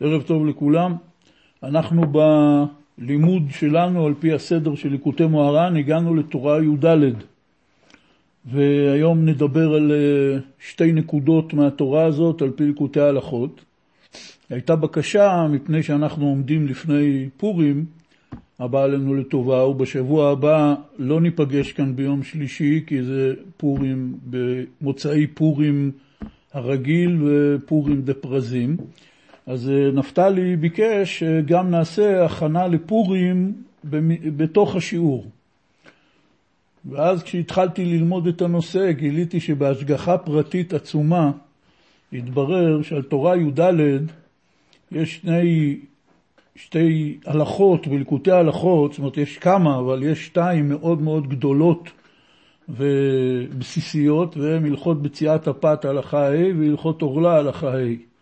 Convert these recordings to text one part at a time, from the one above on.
ערב טוב לכולם. אנחנו בלימוד שלנו על פי הסדר של ליקוטי מוהר"ן הגענו לתורה י"ד והיום נדבר על אה, שתי נקודות מהתורה הזאת על פי ליקוטי ההלכות. הייתה בקשה מפני שאנחנו עומדים לפני פורים הבא עלינו לטובה ובשבוע הבא לא ניפגש כאן ביום שלישי כי זה פורים במוצאי פורים הרגיל ופורים דה פרזים. אז אה, נפתלי ביקש שגם נעשה הכנה לפורים בתוך השיעור. ואז כשהתחלתי ללמוד את הנושא גיליתי שבהשגחה פרטית עצומה התברר שעל תורה י"ד יש שני, שתי הלכות, בלקוטי הלכות, זאת אומרת יש כמה, אבל יש שתיים מאוד מאוד גדולות ובסיסיות, והן הלכות בציאת הפת הלכה ה' והלכות עורלה הלכה ה'.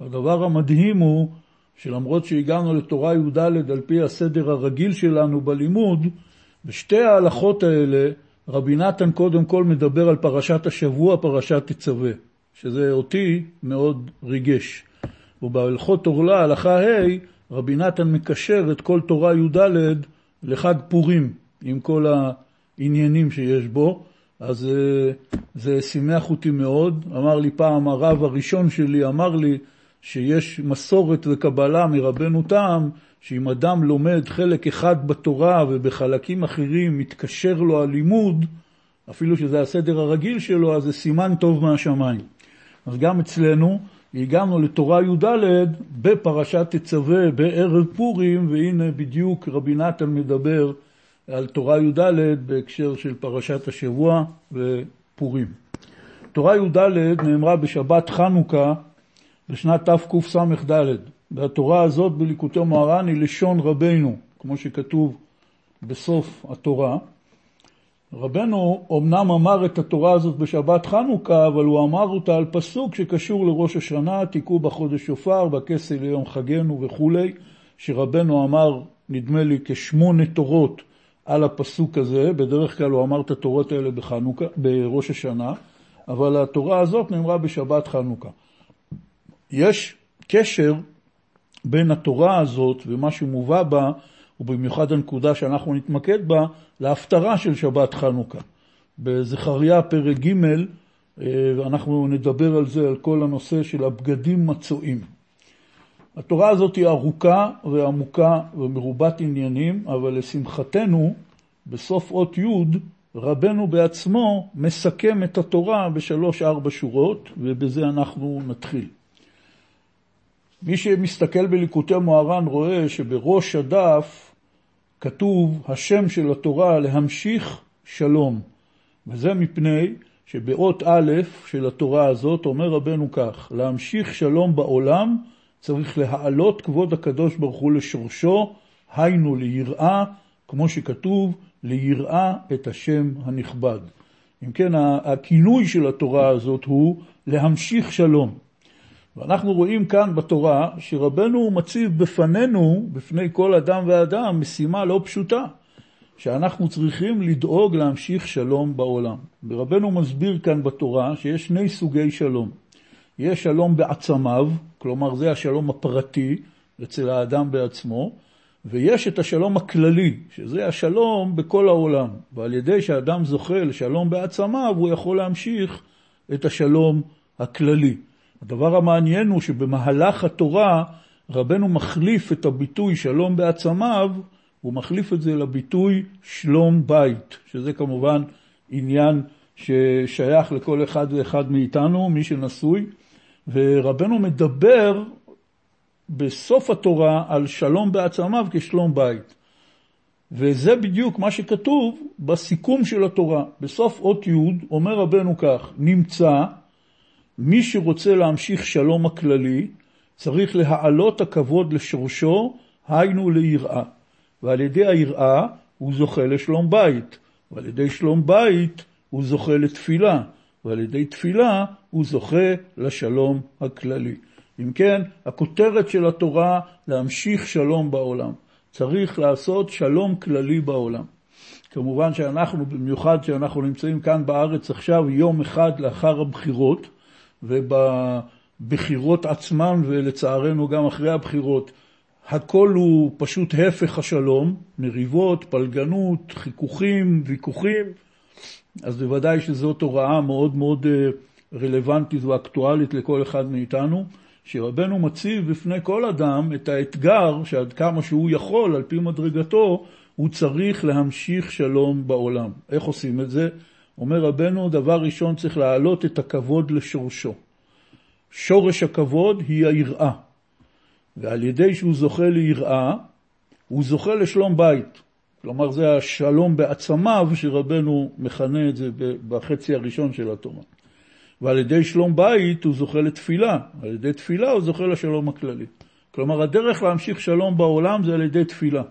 הדבר המדהים הוא שלמרות שהגענו לתורה י"ד על פי הסדר הרגיל שלנו בלימוד, בשתי ההלכות האלה רבי נתן קודם כל מדבר על פרשת השבוע, פרשת תצווה, שזה אותי מאוד ריגש. ובהלכות עורלה, הלכה ה', רבי נתן מקשר את כל תורה י"ד לחג פורים, עם כל העניינים שיש בו, אז אה, זה שימח אותי מאוד. אמר לי פעם הרב הראשון שלי, אמר לי, שיש מסורת וקבלה מרבנו תם, שאם אדם לומד חלק אחד בתורה ובחלקים אחרים מתקשר לו הלימוד, אפילו שזה הסדר הרגיל שלו, אז זה סימן טוב מהשמיים. אז גם אצלנו הגענו לתורה י"ד בפרשת תצווה בערב פורים, והנה בדיוק רבי נתן מדבר על תורה י"ד בהקשר של פרשת השבוע ופורים. תורה י"ד נאמרה בשבת חנוכה בשנת תקס"ד, והתורה הזאת בליקוטי מוהר"ן היא לשון רבנו, כמו שכתוב בסוף התורה. רבנו אמנם אמר את התורה הזאת בשבת חנוכה, אבל הוא אמר אותה על פסוק שקשור לראש השנה, תיקעו בחודש שופר, בכסל ליום חגנו וכולי, שרבנו אמר, נדמה לי, כשמונה תורות על הפסוק הזה, בדרך כלל הוא אמר את התורות האלה בחנוכה, בראש השנה, אבל התורה הזאת נאמרה בשבת חנוכה. יש קשר בין התורה הזאת ומה שמובא בה, ובמיוחד הנקודה שאנחנו נתמקד בה, להפטרה של שבת חנוכה. בזכריה פרק ג' אה, אנחנו נדבר על זה, על כל הנושא של הבגדים מצועים. התורה הזאת היא ארוכה ועמוקה ומרובת עניינים, אבל לשמחתנו, בסוף אות י' רבנו בעצמו מסכם את התורה בשלוש-ארבע שורות, ובזה אנחנו נתחיל. מי שמסתכל בליקוטי מוהר"ן רואה שבראש הדף כתוב השם של התורה להמשיך שלום, וזה מפני שבאות א' של התורה הזאת אומר רבנו כך, להמשיך שלום בעולם צריך להעלות כבוד הקדוש ברוך הוא לשורשו, היינו ליראה, כמו שכתוב, ליראה את השם הנכבד. אם כן, הכינוי של התורה הזאת הוא להמשיך שלום. ואנחנו רואים כאן בתורה שרבנו מציב בפנינו, בפני כל אדם ואדם, משימה לא פשוטה, שאנחנו צריכים לדאוג להמשיך שלום בעולם. ורבנו מסביר כאן בתורה שיש שני סוגי שלום. יש שלום בעצמיו, כלומר זה השלום הפרטי אצל האדם בעצמו, ויש את השלום הכללי, שזה השלום בכל העולם. ועל ידי שאדם זוכה לשלום בעצמיו, הוא יכול להמשיך את השלום הכללי. הדבר המעניין הוא שבמהלך התורה רבנו מחליף את הביטוי שלום בעצמיו, הוא מחליף את זה לביטוי שלום בית, שזה כמובן עניין ששייך לכל אחד ואחד מאיתנו, מי שנשוי, ורבנו מדבר בסוף התורה על שלום בעצמיו כשלום בית. וזה בדיוק מה שכתוב בסיכום של התורה. בסוף אות י' אומר רבנו כך, נמצא מי שרוצה להמשיך שלום הכללי, צריך להעלות הכבוד לשורשו, היינו ליראה. ועל ידי היראה הוא זוכה לשלום בית, ועל ידי שלום בית הוא זוכה לתפילה, ועל ידי תפילה הוא זוכה לשלום הכללי. אם כן, הכותרת של התורה להמשיך שלום בעולם. צריך לעשות שלום כללי בעולם. כמובן שאנחנו, במיוחד שאנחנו נמצאים כאן בארץ עכשיו יום אחד לאחר הבחירות, הבחירות עצמן, ולצערנו גם אחרי הבחירות, הכל הוא פשוט הפך השלום, מריבות, פלגנות, חיכוכים, ויכוחים, אז בוודאי שזאת הוראה מאוד מאוד אה, רלוונטית ואקטואלית לכל אחד מאיתנו, שרבנו מציב בפני כל אדם את האתגר שעד כמה שהוא יכול, על פי מדרגתו, הוא צריך להמשיך שלום בעולם. איך עושים את זה? אומר רבנו, דבר ראשון צריך להעלות את הכבוד לשורשו. שורש הכבוד היא היראה. ועל ידי שהוא זוכה ליראה, הוא זוכה לשלום בית. כלומר, זה השלום בעצמיו, שרבנו מכנה את זה בחצי הראשון של התורה. ועל ידי שלום בית הוא זוכה לתפילה, על ידי תפילה הוא זוכה לשלום הכללי. כלומר, הדרך להמשיך שלום בעולם זה על ידי תפילה.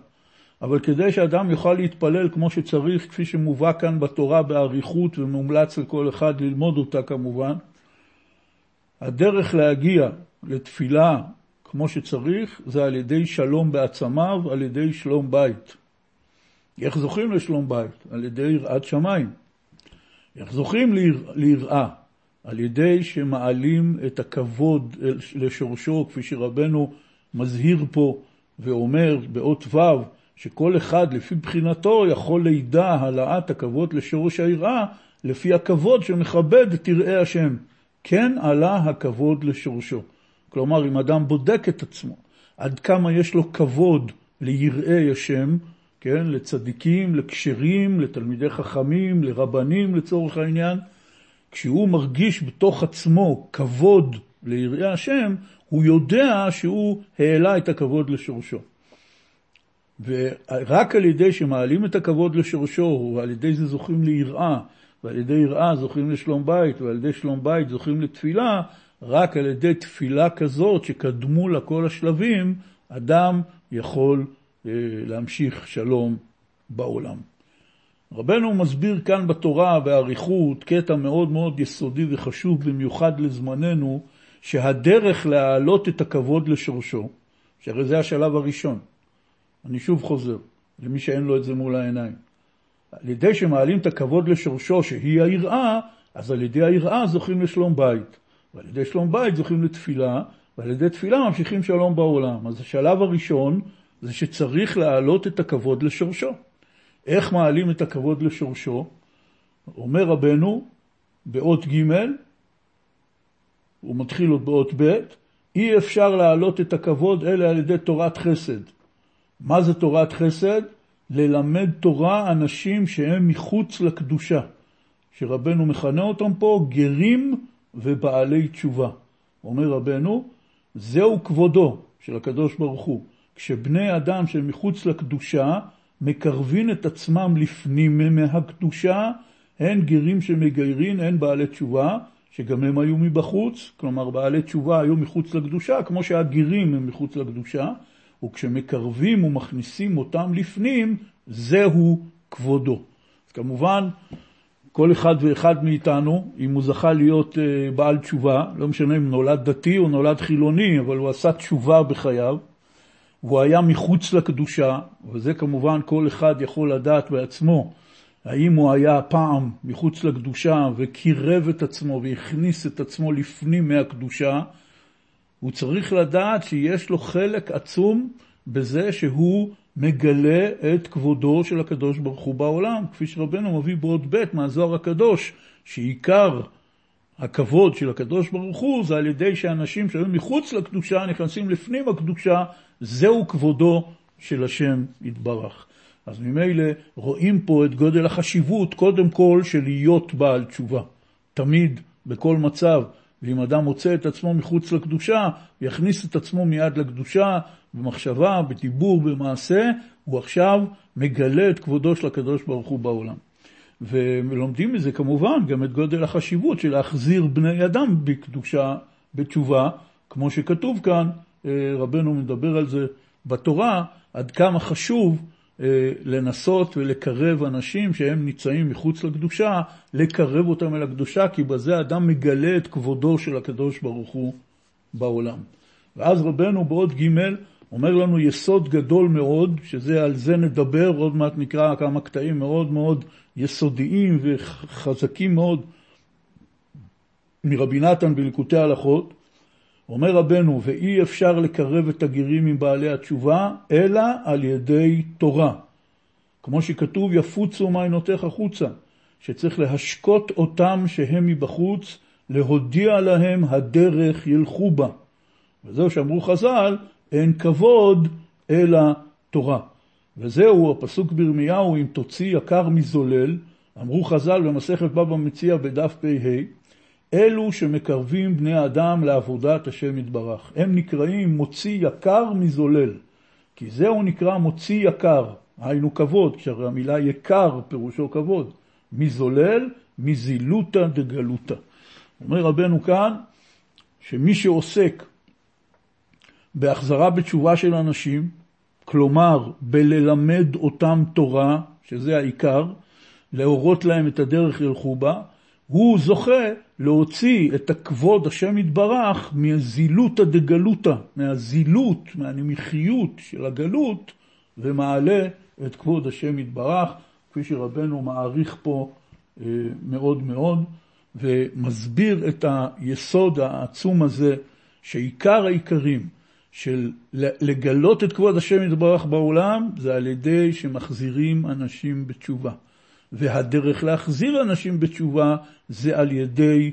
אבל כדי שאדם יוכל להתפלל כמו שצריך, כפי שמובא כאן בתורה באריכות ומומלץ לכל אחד ללמוד אותה כמובן, הדרך להגיע לתפילה כמו שצריך זה על ידי שלום בעצמיו, על ידי שלום בית. איך זוכים לשלום בית? על ידי יראת שמיים. איך זוכים ליראה? על ידי שמעלים את הכבוד לשורשו, כפי שרבנו מזהיר פה ואומר באות ו', שכל אחד לפי בחינתו יכול לידע העלאת הכבוד לשורש היראה, לפי הכבוד שמכבד את יראי השם. כן עלה הכבוד לשורשו. כלומר, אם אדם בודק את עצמו, עד כמה יש לו כבוד ליראי השם, כן, לצדיקים, לכשרים, לתלמידי חכמים, לרבנים לצורך העניין, כשהוא מרגיש בתוך עצמו כבוד ליראי השם, הוא יודע שהוא העלה את הכבוד לשורשו. ורק על ידי שמעלים את הכבוד לשורשו, ועל ידי זה זוכים ליראה, ועל ידי יראה זוכים לשלום בית, ועל ידי שלום בית זוכים לתפילה, רק על ידי תפילה כזאת שקדמו לה כל השלבים, אדם יכול אה, להמשיך שלום בעולם. רבנו מסביר כאן בתורה באריכות קטע מאוד מאוד יסודי וחשוב במיוחד לזמננו, שהדרך להעלות את הכבוד לשורשו, שהרי זה השלב הראשון, אני שוב חוזר, למי שאין לו את זה מול העיניים. על ידי שמעלים את הכבוד לשורשו, שהיא היראה, אז על ידי היראה זוכים לשלום בית. ועל ידי שלום בית זוכים לתפילה, ועל ידי תפילה ממשיכים שלום בעולם. אז השלב הראשון זה שצריך להעלות את הכבוד לשורשו. איך מעלים את הכבוד לשורשו? אומר רבנו באות ג', הוא מתחיל עוד באות ב', אי אפשר להעלות את הכבוד אלא על ידי תורת חסד. מה זה תורת חסד? ללמד תורה אנשים שהם מחוץ לקדושה, שרבנו מכנה אותם פה גרים ובעלי תשובה. אומר רבנו, זהו כבודו של הקדוש ברוך הוא. כשבני אדם שהם מחוץ לקדושה מקרבין את עצמם לפנים מהקדושה, הן גרים שמגיירין, הן בעלי תשובה, שגם הם היו מבחוץ, כלומר בעלי תשובה היו מחוץ לקדושה, כמו שהגרים הם מחוץ לקדושה, וכשמקרבים ומכניסים אותם לפנים, זהו כבודו. אז כמובן, כל אחד ואחד מאיתנו, אם הוא זכה להיות uh, בעל תשובה, לא משנה אם נולד דתי או נולד חילוני, אבל הוא עשה תשובה בחייו, והוא היה מחוץ לקדושה, וזה כמובן כל אחד יכול לדעת בעצמו, האם הוא היה פעם מחוץ לקדושה וקירב את עצמו והכניס את עצמו לפנים מהקדושה, הוא צריך לדעת שיש לו חלק עצום בזה שהוא מגלה את כבודו של הקדוש ברוך הוא בעולם, כפי שרבנו מביא בעוד ב' מהזוהר הקדוש, שעיקר הכבוד של הקדוש ברוך הוא זה על ידי שאנשים שהיו מחוץ לקדושה נכנסים לפנים הקדושה, זהו כבודו של השם יתברך. אז ממילא רואים פה את גודל החשיבות, קודם כל של להיות בעל תשובה. תמיד, בכל מצב, ואם אדם מוצא את עצמו מחוץ לקדושה, יכניס את עצמו מיד לקדושה, במחשבה, בדיבור, במעשה, הוא עכשיו מגלה את כבודו של הקדוש ברוך הוא בעולם. ולומדים מזה כמובן גם את גודל החשיבות של להחזיר בני אדם בקדושה, בתשובה, כמו שכתוב כאן, אה, רבנו מדבר על זה בתורה, עד כמה חשוב לנסות ולקרב אנשים שהם נמצאים מחוץ לקדושה, לקרב אותם אל הקדושה, כי בזה אדם מגלה את כבודו של הקדוש ברוך הוא בעולם. ואז רבנו בעוד ג' אומר לנו יסוד גדול מאוד, שזה על זה נדבר, עוד מעט נקרא כמה קטעים מאוד מאוד יסודיים וחזקים מאוד מרבי נתן בליקוטי הלכות, אומר רבנו, ואי אפשר לקרב את הגרים עם בעלי התשובה, אלא על ידי תורה. כמו שכתוב, יפוצו מעיינותיך החוצה, שצריך להשקות אותם שהם מבחוץ, להודיע להם הדרך ילכו בה. וזהו שאמרו חז"ל, אין כבוד אלא תורה. וזהו הפסוק בירמיהו, אם תוציא יקר מזולל, אמרו חז"ל במסכת בבא מציע בדף פ"ה, אלו שמקרבים בני אדם לעבודת השם יתברך. הם נקראים מוציא יקר מזולל, כי זהו נקרא מוציא יקר, היינו כבוד, כשהרי המילה יקר פירושו כבוד, מזולל, מזילותא דגלותא. אומר רבנו כאן, שמי שעוסק בהחזרה בתשובה של אנשים, כלומר בללמד אותם תורה, שזה העיקר, להורות להם את הדרך ילכו בה, הוא זוכה להוציא את הכבוד השם יתברך מהזילותא דגלותא, מהזילות, מהנמיכיות של הגלות, ומעלה את כבוד השם יתברך, כפי שרבנו מעריך פה אה, מאוד מאוד, ומסביר את היסוד העצום הזה, שעיקר העיקרים של לגלות את כבוד השם יתברך בעולם, זה על ידי שמחזירים אנשים בתשובה. והדרך להחזיר אנשים בתשובה זה על ידי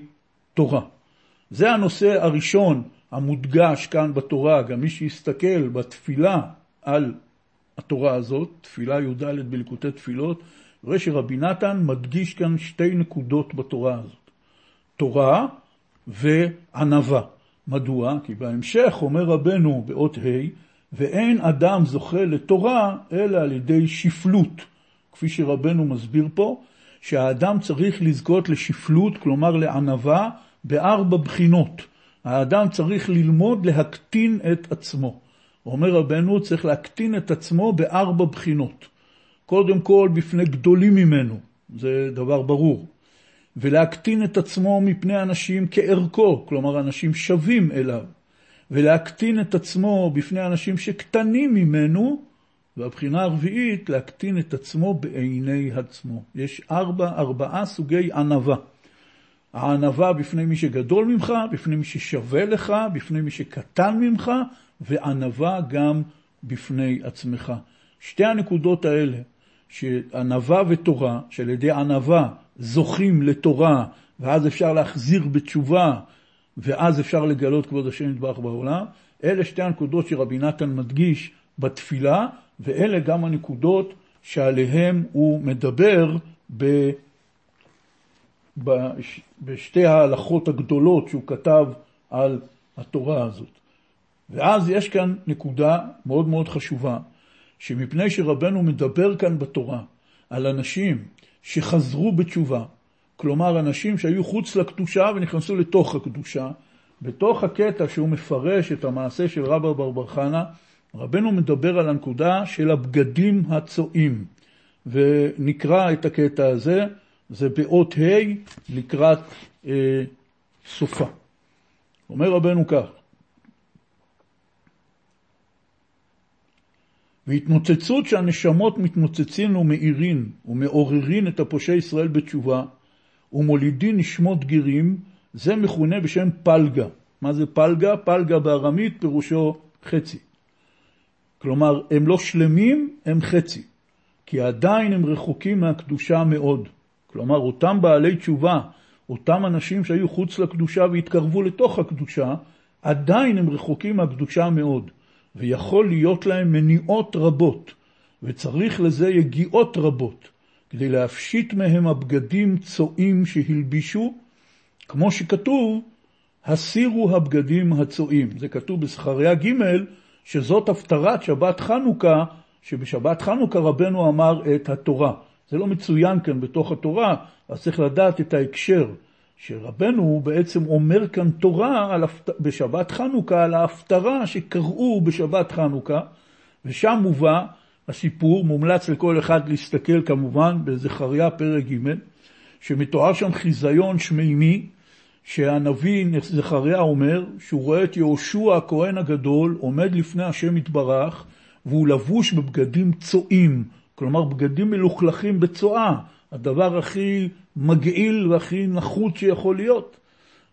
תורה. זה הנושא הראשון המודגש כאן בתורה, גם מי שיסתכל בתפילה על התורה הזאת, תפילה י"ד בליקוטי תפילות, רואה שרבי נתן מדגיש כאן שתי נקודות בתורה הזאת, תורה וענווה. מדוע? כי בהמשך אומר רבנו באות ה' ואין אדם זוכה לתורה אלא על ידי שפלות. כפי שרבנו מסביר פה, שהאדם צריך לזכות לשפלות, כלומר לענווה, בארבע בחינות. האדם צריך ללמוד להקטין את עצמו. אומר רבנו, צריך להקטין את עצמו בארבע בחינות. קודם כל בפני גדולים ממנו, זה דבר ברור. ולהקטין את עצמו מפני אנשים כערכו, כלומר אנשים שווים אליו. ולהקטין את עצמו בפני אנשים שקטנים ממנו, והבחינה הרביעית, להקטין את עצמו בעיני עצמו. יש ארבע, ארבעה סוגי ענווה. הענווה בפני מי שגדול ממך, בפני מי ששווה לך, בפני מי שקטן ממך, וענווה גם בפני עצמך. שתי הנקודות האלה, שענווה ותורה, שעל ידי ענווה זוכים לתורה, ואז אפשר להחזיר בתשובה, ואז אפשר לגלות כבוד השם יתברך בעולם, אלה שתי הנקודות שרבי נתן מדגיש בתפילה, ואלה גם הנקודות שעליהן הוא מדבר ב... בשתי ההלכות הגדולות שהוא כתב על התורה הזאת. ואז יש כאן נקודה מאוד מאוד חשובה, שמפני שרבנו מדבר כאן בתורה על אנשים שחזרו בתשובה, כלומר אנשים שהיו חוץ לקדושה ונכנסו לתוך הקדושה, בתוך הקטע שהוא מפרש את המעשה של רבא בר בר חנה, רבנו מדבר על הנקודה של הבגדים הצועים, ונקרא את הקטע הזה, זה באות ה' לקראת אה, סופה. אומר רבנו כך: והתנוצצות שהנשמות מתנוצצין ומאירין ומעוררין את הפושעי ישראל בתשובה ומולידין נשמות גירים, זה מכונה בשם פלגה. מה זה פלגה? פלגה בארמית פירושו חצי. כלומר, הם לא שלמים, הם חצי. כי עדיין הם רחוקים מהקדושה מאוד. כלומר, אותם בעלי תשובה, אותם אנשים שהיו חוץ לקדושה והתקרבו לתוך הקדושה, עדיין הם רחוקים מהקדושה מאוד. ויכול להיות להם מניעות רבות, וצריך לזה יגיעות רבות, כדי להפשיט מהם הבגדים צועים שהלבישו, כמו שכתוב, הסירו הבגדים הצועים. זה כתוב בזכריה ג' שזאת הפטרת שבת חנוכה, שבשבת חנוכה רבנו אמר את התורה. זה לא מצוין כאן בתוך התורה, אז צריך לדעת את ההקשר. שרבנו בעצם אומר כאן תורה על, בשבת חנוכה על ההפטרה שקראו בשבת חנוכה, ושם מובא הסיפור, מומלץ לכל אחד להסתכל כמובן בזכריה פרק ג', שמתואר שם חיזיון שמימי, שהנביא זכריה אומר שהוא רואה את יהושע הכהן הגדול עומד לפני השם יתברך והוא לבוש בבגדים צועים, כלומר בגדים מלוכלכים בצואה, הדבר הכי מגעיל והכי נחות שיכול להיות.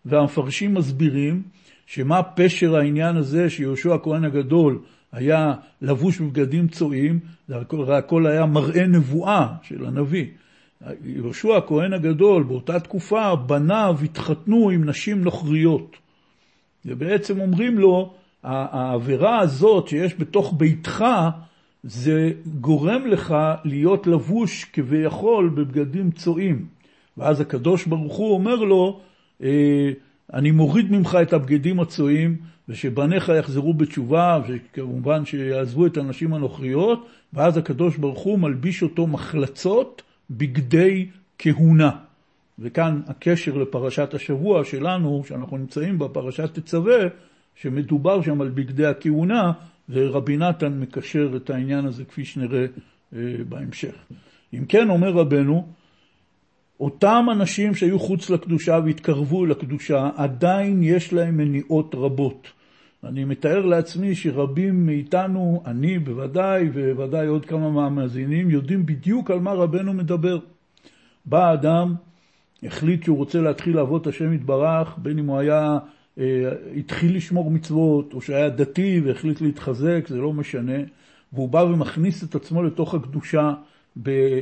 והמפרשים מסבירים שמה פשר העניין הזה שיהושע הכהן הגדול היה לבוש בבגדים צועים, זה הכל, הכל היה מראה נבואה של הנביא. יהושע הכהן הגדול באותה תקופה, בניו התחתנו עם נשים נוכריות. ובעצם אומרים לו, העבירה הזאת שיש בתוך ביתך, זה גורם לך להיות לבוש כביכול בבגדים צועים. ואז הקדוש ברוך הוא אומר לו, אה, אני מוריד ממך את הבגדים הצועים, ושבניך יחזרו בתשובה, וכמובן שיעזבו את הנשים הנוכריות, ואז הקדוש ברוך הוא מלביש אותו מחלצות בגדי כהונה. וכאן הקשר לפרשת השבוע שלנו, שאנחנו נמצאים בה, פרשת תצווה, שמדובר שם על בגדי הכהונה, ורבי נתן מקשר את העניין הזה כפי שנראה אה, בהמשך. אם כן, אומר רבנו, אותם אנשים שהיו חוץ לקדושה והתקרבו לקדושה, עדיין יש להם מניעות רבות. אני מתאר לעצמי שרבים מאיתנו, אני בוודאי, ובוודאי עוד כמה מהמאזינים, יודעים בדיוק על מה רבנו מדבר. בא אדם, החליט שהוא רוצה להתחיל לעבוד את השם יתברך, בין אם הוא היה, אה, התחיל לשמור מצוות, או שהיה דתי והחליט להתחזק, זה לא משנה, והוא בא ומכניס את עצמו לתוך הקדושה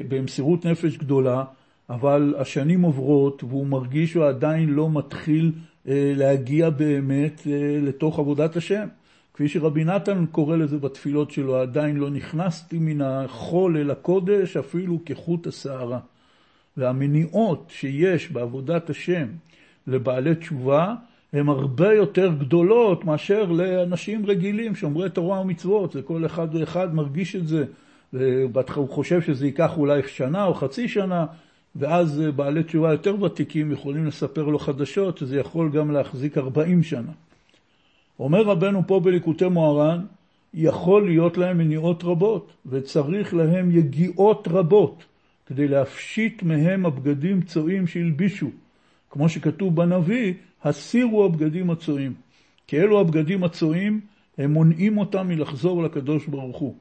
במסירות נפש גדולה, אבל השנים עוברות והוא מרגיש שהוא עדיין לא מתחיל להגיע באמת אה, לתוך עבודת השם. כפי שרבי נתן קורא לזה בתפילות שלו, עדיין לא נכנסתי מן החול אל הקודש אפילו כחוט השערה. והמניעות שיש בעבודת השם לבעלי תשובה הן הרבה יותר גדולות מאשר לאנשים רגילים שומרי תורה ומצוות, זה כל אחד ואחד מרגיש את זה, הוא חושב שזה ייקח אולי שנה או חצי שנה, ואז אה, בעלי תשובה יותר ותיקים יכולים לספר לו חדשות, שזה יכול גם להחזיק 40 שנה. אומר רבנו פה בליקוטי מוהר"ן, יכול להיות להם מניעות רבות, וצריך להם יגיעות רבות, כדי להפשיט מהם הבגדים צועים שהלבישו. כמו שכתוב בנביא, הסירו הבגדים הצועים. כי אלו הבגדים הצועים, הם מונעים אותם מלחזור לקדוש ברוך הוא.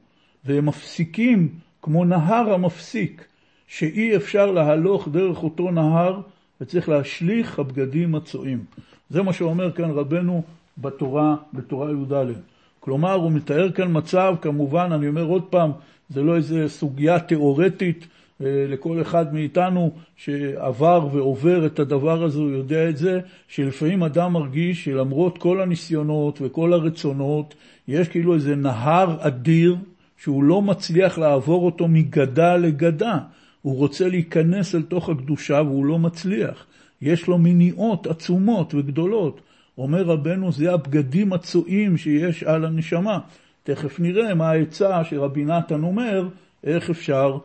והם מפסיקים כמו נהר המפסיק. שאי אפשר להלוך דרך אותו נהר וצריך להשליך הבגדים הצועים. זה מה שאומר כאן רבנו בתורה, בתורה י"ד. כלומר, הוא מתאר כאן מצב, כמובן, אני אומר עוד פעם, זה לא איזו סוגיה תיאורטית אה, לכל אחד מאיתנו שעבר ועובר את הדבר הזה, הוא יודע את זה, שלפעמים אדם מרגיש שלמרות כל הניסיונות וכל הרצונות, יש כאילו איזה נהר אדיר שהוא לא מצליח לעבור אותו מגדה לגדה. הוא רוצה להיכנס אל תוך הקדושה והוא לא מצליח. יש לו מניעות עצומות וגדולות. אומר רבנו, זה הבגדים הצועים שיש על הנשמה. תכף נראה מה העצה שרבי נתן אומר, איך אפשר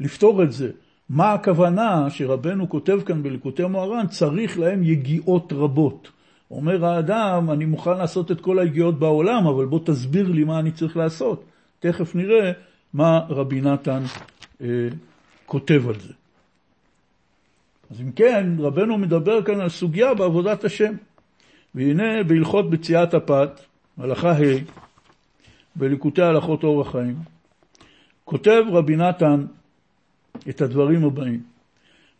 לפתור את זה. מה הכוונה שרבנו כותב כאן בליקוטי מוהר"ן, צריך להם יגיעות רבות. אומר האדם, אני מוכן לעשות את כל היגיעות בעולם, אבל בוא תסביר לי מה אני צריך לעשות. תכף נראה מה רבי נתן אה, כותב על זה. אז אם כן, רבנו מדבר כאן על סוגיה בעבודת השם. והנה בהלכות בציאת הפת, הלכה ה', בליקוטי הלכות אורח חיים, כותב רבי נתן את הדברים הבאים,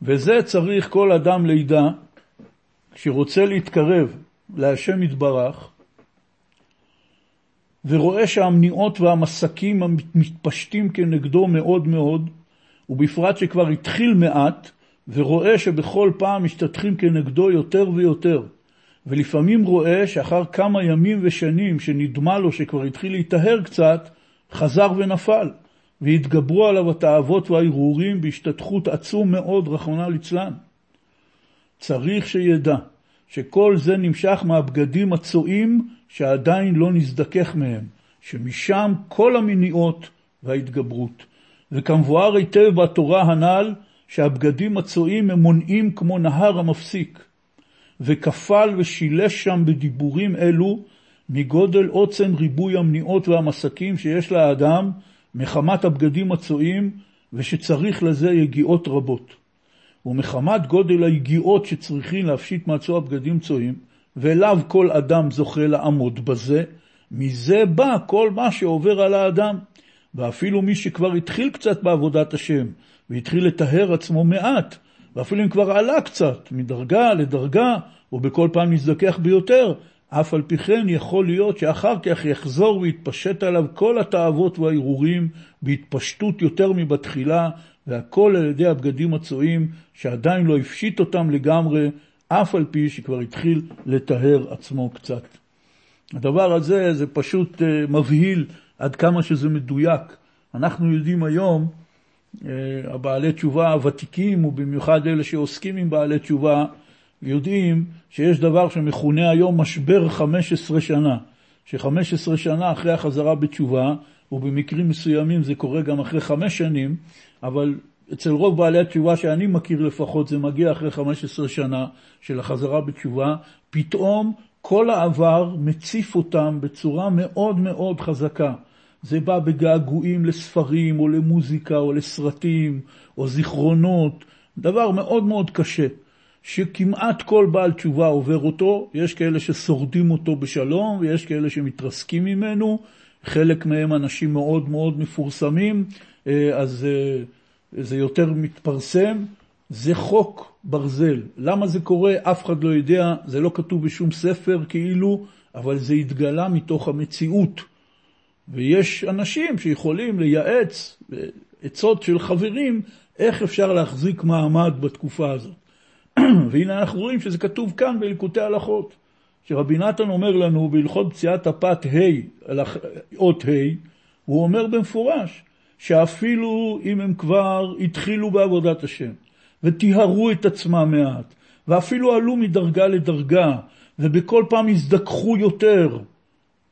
וזה צריך כל אדם לידע, כשרוצה להתקרב להשם יתברך, ורואה שהמניעות והמסקים המתפשטים כנגדו מאוד מאוד, ובפרט שכבר התחיל מעט, ורואה שבכל פעם משתתחים כנגדו יותר ויותר. ולפעמים רואה שאחר כמה ימים ושנים שנדמה לו שכבר התחיל להיטהר קצת, חזר ונפל, והתגברו עליו התאוות והערעורים בהשתתחות עצום מאוד, רחמנא ליצלן. צריך שידע שכל זה נמשך מהבגדים הצועים שעדיין לא נזדכך מהם, שמשם כל המניעות וההתגברות. וכמבואר היטב בתורה הנ"ל, שהבגדים הצועים הם מונעים כמו נהר המפסיק. וכפל ושילש שם בדיבורים אלו מגודל עוצם ריבוי המניעות והמסקים שיש לאדם מחמת הבגדים הצועים ושצריך לזה יגיעות רבות. ומחמת גודל היגיעות שצריכים להפשיט מעצו הבגדים צועים, ואליו כל אדם זוכה לעמוד בזה, מזה בא כל מה שעובר על האדם. ואפילו מי שכבר התחיל קצת בעבודת השם, והתחיל לטהר עצמו מעט, ואפילו אם כבר עלה קצת מדרגה לדרגה, או בכל פעם מזדכך ביותר, אף על פי כן יכול להיות שאחר כך יחזור ויתפשט עליו כל התאוות והערעורים בהתפשטות יותר מבתחילה, והכל על ידי הבגדים הצועים שעדיין לא הפשיט אותם לגמרי, אף על פי שכבר התחיל לטהר עצמו קצת. הדבר הזה זה פשוט אה, מבהיל עד כמה שזה מדויק. אנחנו יודעים היום, אה, הבעלי תשובה הוותיקים, ובמיוחד אלה שעוסקים עם בעלי תשובה, יודעים שיש דבר שמכונה היום משבר 15 שנה, ש-15 שנה אחרי החזרה בתשובה, ובמקרים מסוימים זה קורה גם אחרי חמש שנים, אבל אצל רוב בעלי התשובה שאני מכיר לפחות, זה מגיע אחרי 15 שנה של החזרה בתשובה, פתאום כל העבר מציף אותם בצורה מאוד מאוד חזקה. זה בא בגעגועים לספרים או למוזיקה או לסרטים או זיכרונות, דבר מאוד מאוד קשה. שכמעט כל בעל תשובה עובר אותו, יש כאלה ששורדים אותו בשלום ויש כאלה שמתרסקים ממנו, חלק מהם אנשים מאוד מאוד מפורסמים, אה, אז אה, זה יותר מתפרסם. זה חוק ברזל. למה זה קורה? אף אחד לא יודע, זה לא כתוב בשום ספר כאילו, אבל זה התגלה מתוך המציאות. ויש אנשים שיכולים לייעץ, עצות של חברים, איך אפשר להחזיק מעמד בתקופה הזאת. והנה אנחנו רואים שזה כתוב כאן בליקוטי הלכות, שרבי נתן אומר לנו בהלכות פציעת הפת ה', אות ה', הוא אומר במפורש, שאפילו אם הם כבר התחילו בעבודת השם, וטיהרו את עצמם מעט, ואפילו עלו מדרגה לדרגה, ובכל פעם הזדככו יותר,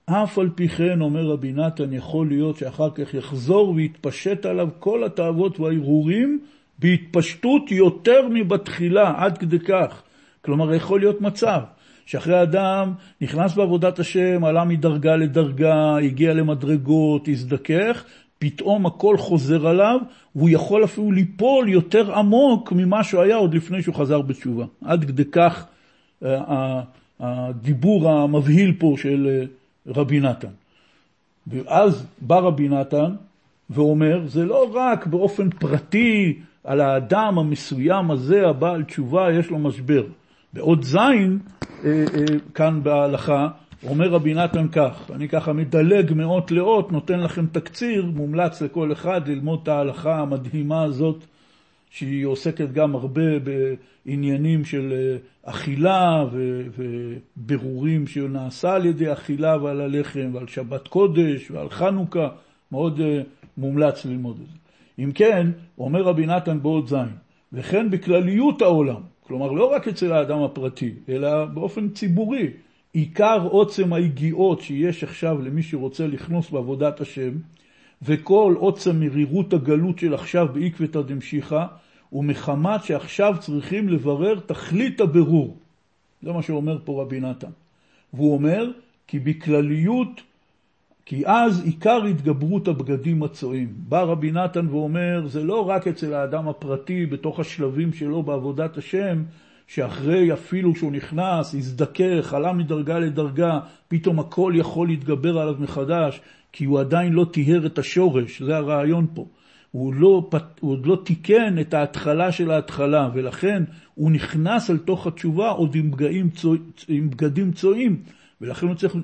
אף על פי כן, אומר רבי נתן, יכול להיות שאחר כך יחזור ויתפשט עליו כל התאוות והערעורים, בהתפשטות יותר מבתחילה, עד כדי כך. כלומר, יכול להיות מצב שאחרי אדם נכנס בעבודת השם, עלה מדרגה לדרגה, הגיע למדרגות, הזדכך, פתאום הכל חוזר עליו, והוא יכול אפילו ליפול יותר עמוק ממה שהוא היה עוד לפני שהוא חזר בתשובה. עד כדי כך אה, הדיבור המבהיל פה של אה, רבי נתן. ואז בא רבי נתן ואומר, זה לא רק באופן פרטי על האדם המסוים הזה, הבעל תשובה, יש לו משבר. בעוד זין, אה, כאן בהלכה, אומר רבי נתן כך, אני ככה מדלג מאות לאות, נותן לכם תקציר, מומלץ לכל אחד ללמוד את ההלכה המדהימה הזאת, שהיא עוסקת גם הרבה בעניינים של אה, אכילה ובירורים שנעשה על ידי אכילה ועל הלחם ועל שבת קודש ועל חנוכה, מאוד מומלץ ללמוד את זה. אם כן, אומר רבי נתן בעוד זין, וכן בכלליות העולם, כלומר לא רק אצל האדם הפרטי, אלא באופן ציבורי, עיקר עוצם היגיעות שיש עכשיו למי שרוצה לכנוס בעבודת השם, וכל עוצם מרירות הגלות של עכשיו בעקבתא דמשיחא, הוא מחמת שעכשיו צריכים לברר תכלית הבירור. זה מה שאומר פה רבי נתן. והוא אומר כי בכלליות כי אז עיקר התגברות הבגדים הצועים. בא רבי נתן ואומר, זה לא רק אצל האדם הפרטי, בתוך השלבים שלו בעבודת השם, שאחרי אפילו שהוא נכנס, הזדכך, עלה מדרגה לדרגה, פתאום הכל יכול להתגבר עליו מחדש, כי הוא עדיין לא טיהר את השורש, זה הרעיון פה. הוא, לא, הוא עוד לא תיקן את ההתחלה של ההתחלה, ולכן הוא נכנס אל תוך התשובה עוד עם, צוע, עם בגדים צועים, ולכן הוא צריך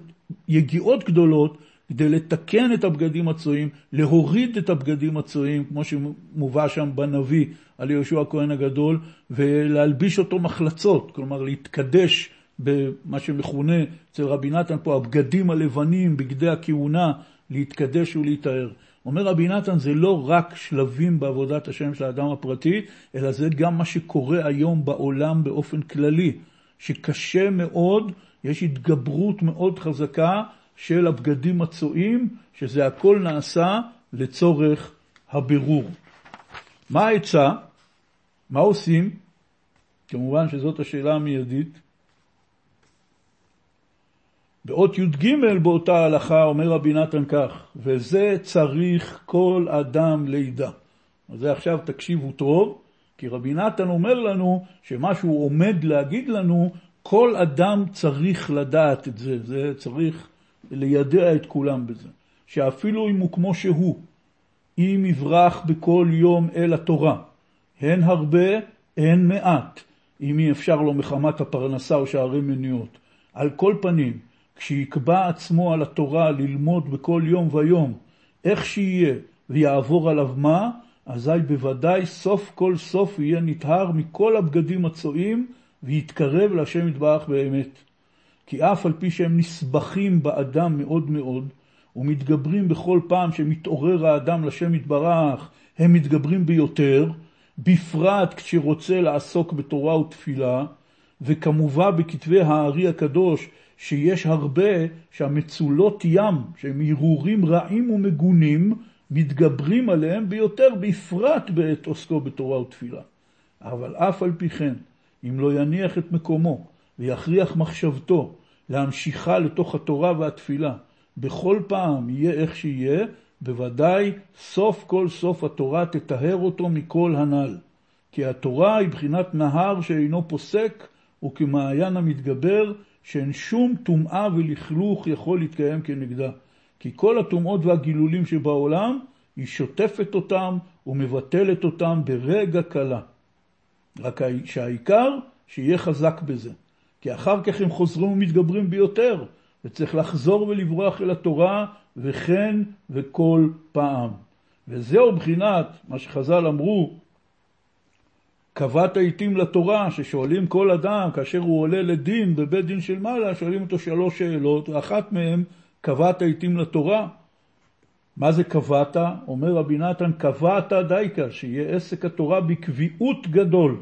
יגיעות גדולות כדי לתקן את הבגדים הצועים, להוריד את הבגדים הצועים, כמו שמובא שם בנביא על יהושע הכהן הגדול, ולהלביש אותו מחלצות, כלומר להתקדש במה שמכונה אצל רבי נתן פה הבגדים הלבנים, בגדי הכהונה, להתקדש ולהיטהר. אומר רבי נתן, זה לא רק שלבים בעבודת השם של האדם הפרטי, אלא זה גם מה שקורה היום בעולם באופן כללי, שקשה מאוד, יש התגברות מאוד חזקה של הבגדים הצועים, שזה הכל נעשה לצורך הבירור. מה העצה? מה עושים? כמובן שזאת השאלה המיידית. באות י"ג באותה הלכה אומר רבי נתן כך, וזה צריך כל אדם לידע. אז זה עכשיו תקשיבו טוב, כי רבי נתן אומר לנו שמה שהוא עומד להגיד לנו, כל אדם צריך לדעת את זה, זה צריך לידע את כולם בזה, שאפילו אם הוא כמו שהוא, אם יברח בכל יום אל התורה, הן הרבה, הן מעט, אם אי אפשר לו מחמת הפרנסה או שערי מניות, על כל פנים, כשיקבע עצמו על התורה ללמוד בכל יום ויום, איך שיהיה, ויעבור עליו מה, אזי בוודאי סוף כל סוף יהיה נטהר מכל הבגדים הצועים, ויתקרב להשם יתברך באמת. כי אף על פי שהם נסבכים באדם מאוד מאוד, ומתגברים בכל פעם שמתעורר האדם לשם יתברך, הם מתגברים ביותר, בפרט כשרוצה לעסוק בתורה ותפילה, וכמובן בכתבי הארי הקדוש, שיש הרבה שהמצולות ים, שהם הרהורים רעים ומגונים, מתגברים עליהם ביותר, בפרט בעת עוסקו בתורה ותפילה. אבל אף על פי כן, אם לא יניח את מקומו ויכריח מחשבתו להמשיכה לתוך התורה והתפילה, בכל פעם יהיה איך שיהיה, בוודאי סוף כל סוף התורה תטהר אותו מכל הנ"ל. כי התורה היא בחינת נהר שאינו פוסק, וכמעיין המתגבר, שאין שום טומאה ולכלוך יכול להתקיים כנגדה. כי כל הטומאות והגילולים שבעולם, היא שוטפת אותם ומבטלת אותם ברגע קלה. רק שהעיקר, שיהיה חזק בזה. כי אחר כך הם חוזרים ומתגברים ביותר, וצריך לחזור ולברוח אל התורה, וכן וכל פעם. וזהו בחינת מה שחז"ל אמרו, קבעת עיתים לתורה, ששואלים כל אדם כאשר הוא עולה לדין בבית דין של מעלה, שואלים אותו שלוש שאלות, ואחת מהן, קבעת עיתים לתורה? מה זה קבעת? אומר רבי נתן, קבעת דייקה, שיהיה עסק התורה בקביעות גדול.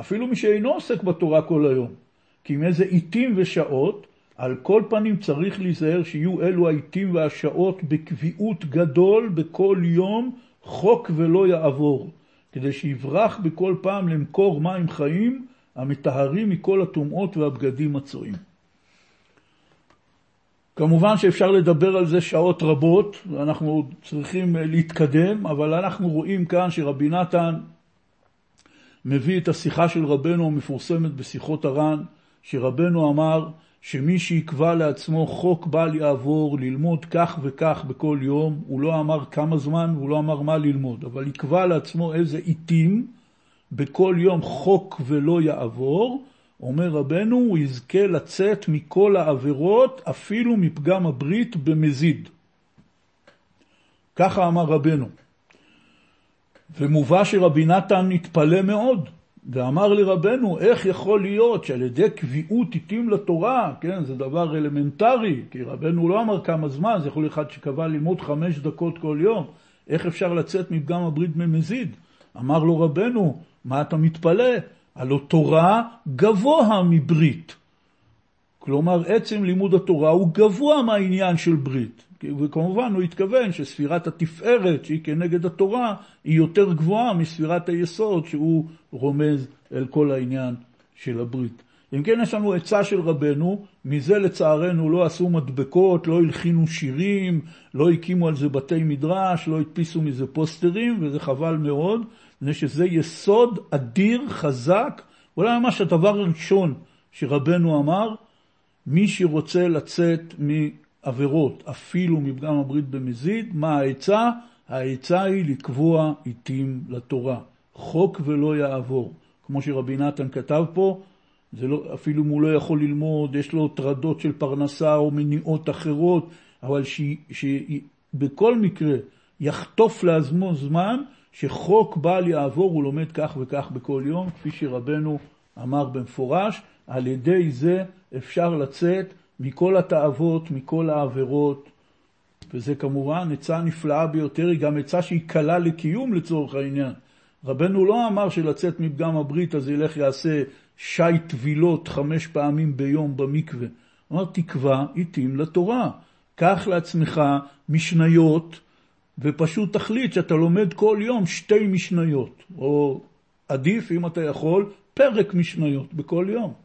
אפילו מי שאינו עוסק בתורה כל היום. כי עם איזה עיתים ושעות, על כל פנים צריך להיזהר שיהיו אלו העיתים והשעות בקביעות גדול בכל יום, חוק ולא יעבור. כדי שיברח בכל פעם למקור מים חיים המטהרים מכל הטומאות והבגדים הצועים. כמובן שאפשר לדבר על זה שעות רבות, ואנחנו צריכים להתקדם, אבל אנחנו רואים כאן שרבי נתן מביא את השיחה של רבנו המפורסמת בשיחות הר"ן, שרבנו אמר שמי שיקבע לעצמו חוק בל יעבור ללמוד כך וכך בכל יום, הוא לא אמר כמה זמן והוא לא אמר מה ללמוד, אבל יקבע לעצמו איזה עיתים בכל יום חוק ולא יעבור, אומר רבנו, הוא יזכה לצאת מכל העבירות, אפילו מפגם הברית במזיד. ככה אמר רבנו. ומובא שרבי נתן התפלא מאוד, ואמר לרבנו, איך יכול להיות שעל ידי קביעות עיתים לתורה, כן, זה דבר אלמנטרי, כי רבנו לא אמר כמה זמן, זה יכול להיות אחד שקבע ללמוד חמש דקות כל יום, איך אפשר לצאת מפגם הברית ממזיד? אמר לו רבנו, מה אתה מתפלא? הלא תורה גבוה מברית. כלומר, עצם לימוד התורה הוא גבוה מהעניין של ברית. וכמובן הוא התכוון שספירת התפארת שהיא כנגד התורה היא יותר גבוהה מספירת היסוד שהוא רומז אל כל העניין של הברית. אם כן יש לנו עצה של רבנו, מזה לצערנו לא עשו מדבקות, לא הלחינו שירים, לא הקימו על זה בתי מדרש, לא הדפיסו מזה פוסטרים, וזה חבל מאוד, מפני שזה יסוד אדיר, חזק, אולי ממש הדבר הראשון שרבנו אמר, מי שרוצה לצאת עבירות, אפילו מפגם הברית במזיד, מה העצה? העצה היא לקבוע עיתים לתורה. חוק ולא יעבור. כמו שרבי נתן כתב פה, זה לא, אפילו אם הוא לא יכול ללמוד, יש לו טרדות של פרנסה או מניעות אחרות, אבל שבכל מקרה יחטוף לעצמו זמן שחוק בל יעבור, הוא לומד כך וכך בכל יום, כפי שרבנו אמר במפורש, על ידי זה אפשר לצאת מכל התאוות, מכל העבירות, וזה כמובן עצה נפלאה ביותר, היא גם עצה שהיא קלה לקיום לצורך העניין. רבנו לא אמר שלצאת מפגם הברית אז ילך יעשה שי טבילות חמש פעמים ביום במקווה. הוא אמר תקבע עיתים לתורה. קח לעצמך משניות ופשוט תחליט שאתה לומד כל יום שתי משניות, או עדיף אם אתה יכול פרק משניות בכל יום.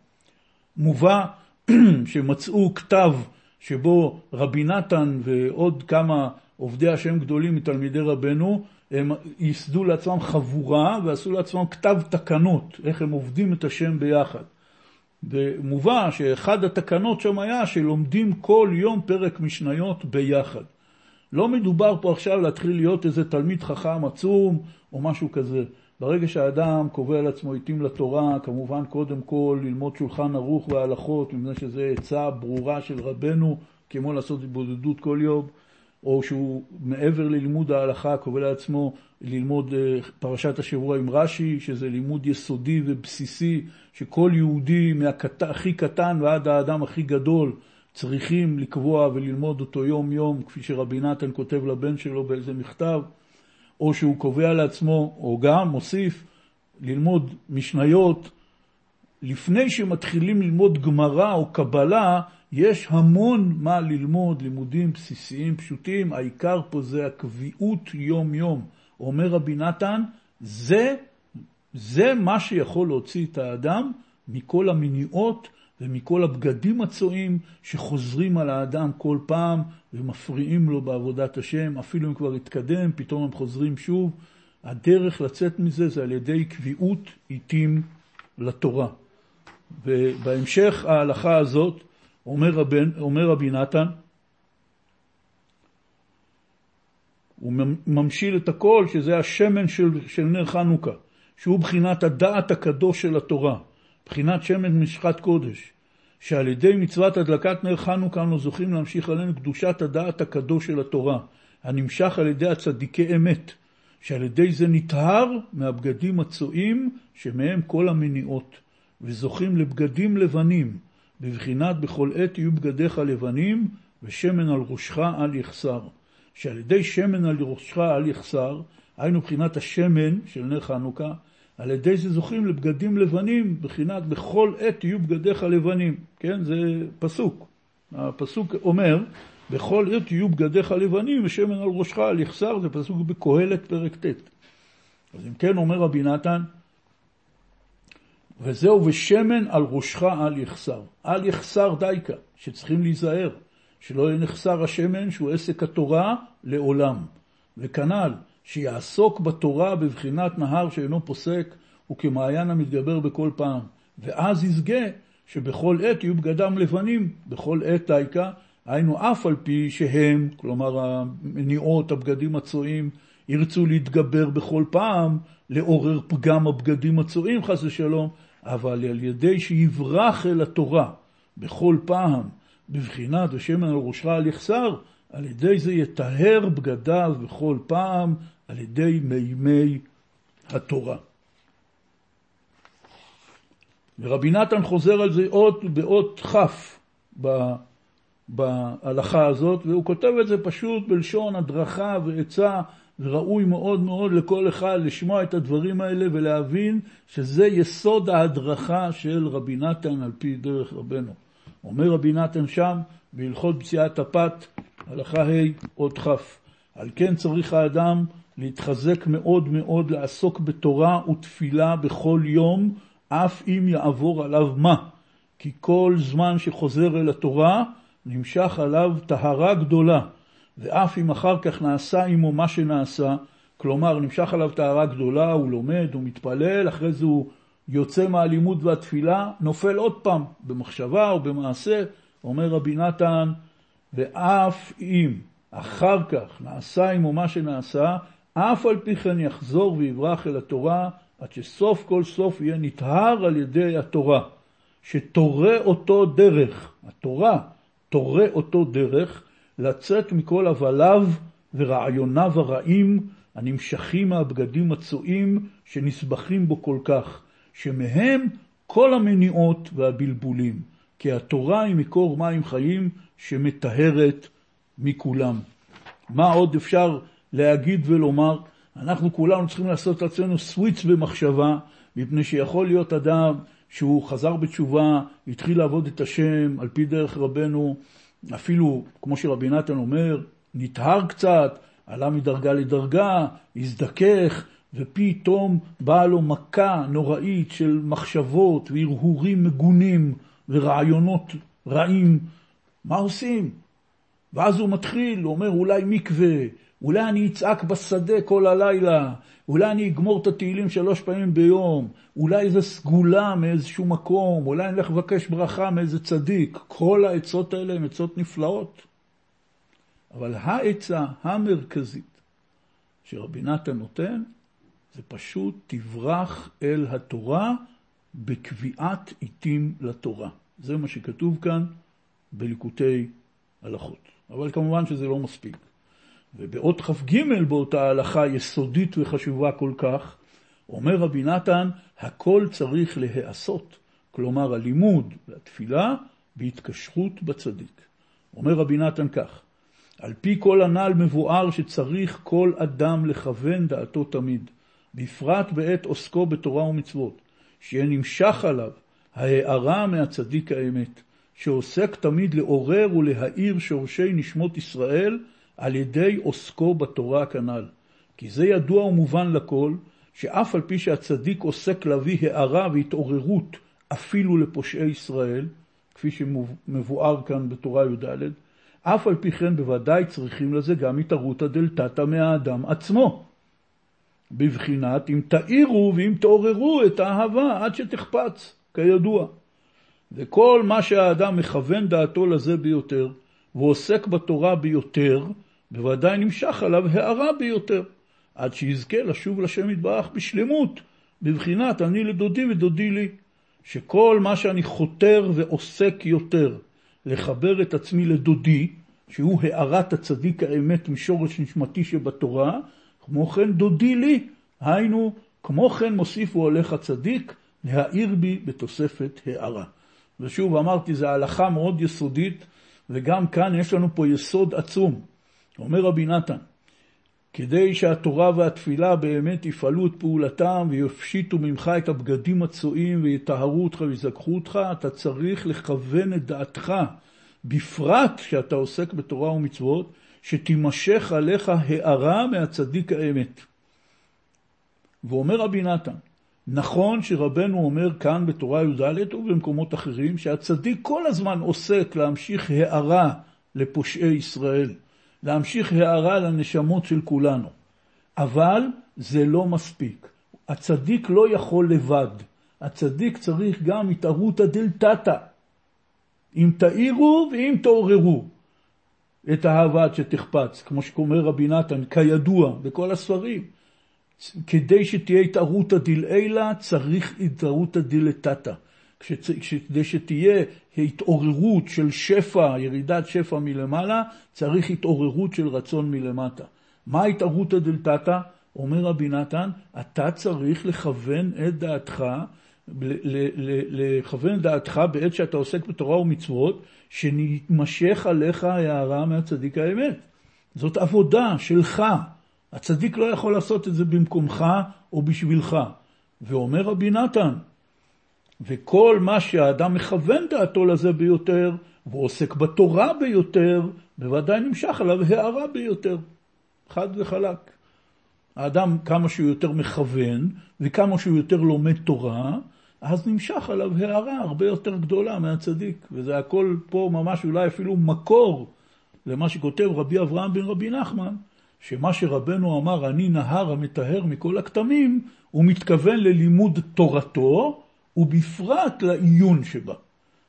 מובא שמצאו כתב שבו רבי נתן ועוד כמה עובדי השם גדולים מתלמידי רבנו, הם ייסדו לעצמם חבורה ועשו לעצמם כתב תקנות, איך הם עובדים את השם ביחד. ומובא שאחד התקנות שם היה שלומדים כל יום פרק משניות ביחד. לא מדובר פה עכשיו להתחיל להיות איזה תלמיד חכם עצום או משהו כזה. ברגע שהאדם קובע לעצמו עיתים לתורה, כמובן קודם כל ללמוד שולחן ערוך והלכות, מפני שזו עצה ברורה של רבנו, כמו לעשות התבודדות כל יום, או שהוא מעבר ללימוד ההלכה קובע לעצמו ללמוד אה, פרשת השבוע עם רש"י, שזה לימוד יסודי ובסיסי, שכל יהודי מהכי קטן ועד האדם הכי גדול צריכים לקבוע וללמוד אותו יום-יום, כפי שרבי נתן כותב לבן שלו באיזה מכתב. או שהוא קובע לעצמו, או גם מוסיף, ללמוד משניות. לפני שמתחילים ללמוד גמרא או קבלה, יש המון מה ללמוד, לימודים בסיסיים פשוטים, העיקר פה זה הקביעות יום-יום. אומר רבי נתן, זה, זה מה שיכול להוציא את האדם מכל המניעות ומכל הבגדים הצועים שחוזרים על האדם כל פעם ומפריעים לו בעבודת השם, אפילו אם כבר התקדם, פתאום הם חוזרים שוב. הדרך לצאת מזה זה על ידי קביעות עיתים לתורה. ובהמשך ההלכה הזאת אומר, רבן, אומר רבי נתן, הוא ממשיל את הכל, שזה השמן של, של נר חנוכה, שהוא בחינת הדעת הקדוש של התורה. בחינת שמן משחת קודש, שעל ידי מצוות הדלקת נר חנוכה אנו זוכים להמשיך עלינו קדושת הדעת הקדוש של התורה, הנמשך על ידי הצדיקי אמת, שעל ידי זה נטהר מהבגדים הצועים שמהם כל המניעות, וזוכים לבגדים לבנים, בבחינת בכל עת יהיו בגדיך לבנים, ושמן על ראשך אל יחסר. שעל ידי שמן על ראשך אל יחסר, היינו בחינת השמן של נר חנוכה, על ידי זה זוכים לבגדים לבנים, בחינת בכל עת יהיו בגדיך לבנים, כן? זה פסוק. הפסוק אומר, בכל עת יהיו בגדיך לבנים ושמן על ראשך על יחסר, זה פסוק בקהלת פרק ט'. אז אם כן אומר רבי נתן, וזהו ושמן על ראשך אל יחסר. אל יחסר דייקה, שצריכים להיזהר, שלא יהיה נחסר השמן שהוא עסק התורה לעולם. וכנ"ל, שיעסוק בתורה בבחינת נהר שאינו פוסק וכמעיין המתגבר בכל פעם. ואז יזכה שבכל עת יהיו בגדם לבנים, בכל עת דייקה, היינו אף על פי שהם, כלומר המניעות, הבגדים הצועים, ירצו להתגבר בכל פעם, לעורר פגם הבגדים הצועים חס ושלום, אבל על ידי שיברח אל התורה בכל פעם, בבחינת ושמן על ראשך על יחסר, על ידי זה יטהר בגדיו בכל פעם על ידי מימי התורה. ורבי נתן חוזר על זה עוד באות כ' בהלכה הזאת, והוא כותב את זה פשוט בלשון הדרכה ועצה, וראוי מאוד מאוד לכל אחד לשמוע את הדברים האלה ולהבין שזה יסוד ההדרכה של רבי נתן על פי דרך רבנו. אומר רבי נתן שם, בהלכות פציעת הפת, הלכה ה' עוד כ'. על כן צריך האדם להתחזק מאוד מאוד לעסוק בתורה ותפילה בכל יום, אף אם יעבור עליו מה. כי כל זמן שחוזר אל התורה, נמשך עליו טהרה גדולה. ואף אם אחר כך נעשה עמו מה שנעשה, כלומר נמשך עליו טהרה גדולה, הוא לומד, הוא מתפלל, אחרי זה הוא יוצא מהלימוד והתפילה, נופל עוד פעם במחשבה או במעשה, אומר רבי נתן, ואף אם אחר כך נעשה עמו מה שנעשה, אף על פי כן יחזור ויברח אל התורה, עד שסוף כל סוף יהיה נטהר על ידי התורה, שתורה אותו דרך, התורה תורה אותו דרך, לצאת מכל הבליו ורעיוניו הרעים הנמשכים מהבגדים הצועים שנסבכים בו כל כך, שמהם כל המניעות והבלבולים, כי התורה היא מקור מים חיים שמטהרת מכולם. מה עוד אפשר להגיד ולומר? אנחנו כולנו צריכים לעשות לעצמנו סוויץ' במחשבה, מפני שיכול להיות אדם שהוא חזר בתשובה, התחיל לעבוד את השם על פי דרך רבנו, אפילו, כמו שרבי נתן אומר, נטהר קצת, עלה מדרגה לדרגה, הזדכך, ופתאום באה לו מכה נוראית של מחשבות והרהורים מגונים ורעיונות רעים. מה עושים? ואז הוא מתחיל, הוא אומר אולי מקווה, אולי אני אצעק בשדה כל הלילה, אולי אני אגמור את התהילים שלוש פעמים ביום, אולי איזה סגולה מאיזשהו מקום, אולי אני אלך לבקש ברכה מאיזה צדיק. כל העצות האלה הן עצות נפלאות. אבל העצה המרכזית שרבי נתן נותן, זה פשוט תברח אל התורה בקביעת עיתים לתורה. זה מה שכתוב כאן בליקוטי הלכות. אבל כמובן שזה לא מספיק. ובאות כ"ג באותה הלכה יסודית וחשובה כל כך, אומר רבי נתן, הכל צריך להיעשות. כלומר, הלימוד והתפילה בהתקשרות בצדיק. אומר רבי נתן כך, על פי כל הנ"ל מבואר שצריך כל אדם לכוון דעתו תמיד, בפרט בעת עוסקו בתורה ומצוות, שיהיה נמשך עליו ההארה מהצדיק האמת, שעוסק תמיד לעורר ולהאיר שורשי נשמות ישראל על ידי עוסקו בתורה כנ"ל. כי זה ידוע ומובן לכל, שאף על פי שהצדיק עוסק להביא הארה והתעוררות אפילו לפושעי ישראל, כפי שמבואר כאן בתורה י"ד, אף על פי כן בוודאי צריכים לזה גם התערותא דלתתא מהאדם עצמו. בבחינת אם תאירו ואם תעוררו את האהבה עד שתחפץ, כידוע. וכל מה שהאדם מכוון דעתו לזה ביותר, ועוסק בתורה ביותר, בוודאי נמשך עליו הערה ביותר, עד שיזכה לשוב לשם יתברך בשלמות, בבחינת אני לדודי ודודי לי. שכל מה שאני חותר ועוסק יותר, לחבר את עצמי לדודי, שהוא הארת הצדיק האמת משורש נשמתי שבתורה, כמו כן דודי לי, היינו, כמו כן מוסיף הוא הולך הצדיק, להאיר בי בתוספת הארה. ושוב אמרתי, זו הלכה מאוד יסודית, וגם כאן יש לנו פה יסוד עצום. אומר רבי נתן, כדי שהתורה והתפילה באמת יפעלו את פעולתם ויפשיטו ממך את הבגדים הצועים ויטהרו אותך ויזכחו אותך, אתה צריך לכוון את דעתך, בפרט כשאתה עוסק בתורה ומצוות, שתימשך עליך הארה מהצדיק האמת. ואומר רבי נתן, נכון שרבנו אומר כאן בתורה י"ד ובמקומות אחרים, שהצדיק כל הזמן עוסק להמשיך הארה לפושעי ישראל. להמשיך הערה לנשמות של כולנו. אבל זה לא מספיק. הצדיק לא יכול לבד. הצדיק צריך גם התערותא דלתתא. אם תאירו ואם תעוררו את האהבה עד שתחפץ, כמו שאומר רבי נתן, כידוע בכל הספרים. כדי שתהיה התערותא דלעילא, צריך התערותא דלתתא. כדי שתהיה התעוררות של שפע, ירידת שפע מלמעלה, צריך התעוררות של רצון מלמטה. מה התערותא דלתתא? אומר רבי נתן, אתה צריך לכוון את דעתך, לכוון את דעתך בעת שאתה עוסק בתורה ומצוות, שנתמשך עליך הערה מהצדיק האמת. זאת עבודה שלך. הצדיק לא יכול לעשות את זה במקומך או בשבילך. ואומר רבי נתן, וכל מה שהאדם מכוון דעתו לזה ביותר, ועוסק בתורה ביותר, בוודאי נמשך עליו הערה ביותר. חד וחלק. האדם, כמה שהוא יותר מכוון, וכמה שהוא יותר לומד תורה, אז נמשך עליו הערה הרבה יותר גדולה מהצדיק. וזה הכל פה ממש אולי אפילו מקור למה שכותב רבי אברהם בן רבי נחמן, שמה שרבנו אמר, אני נהר המטהר מכל הכתמים, הוא מתכוון ללימוד תורתו, ובפרט לעיון שבה.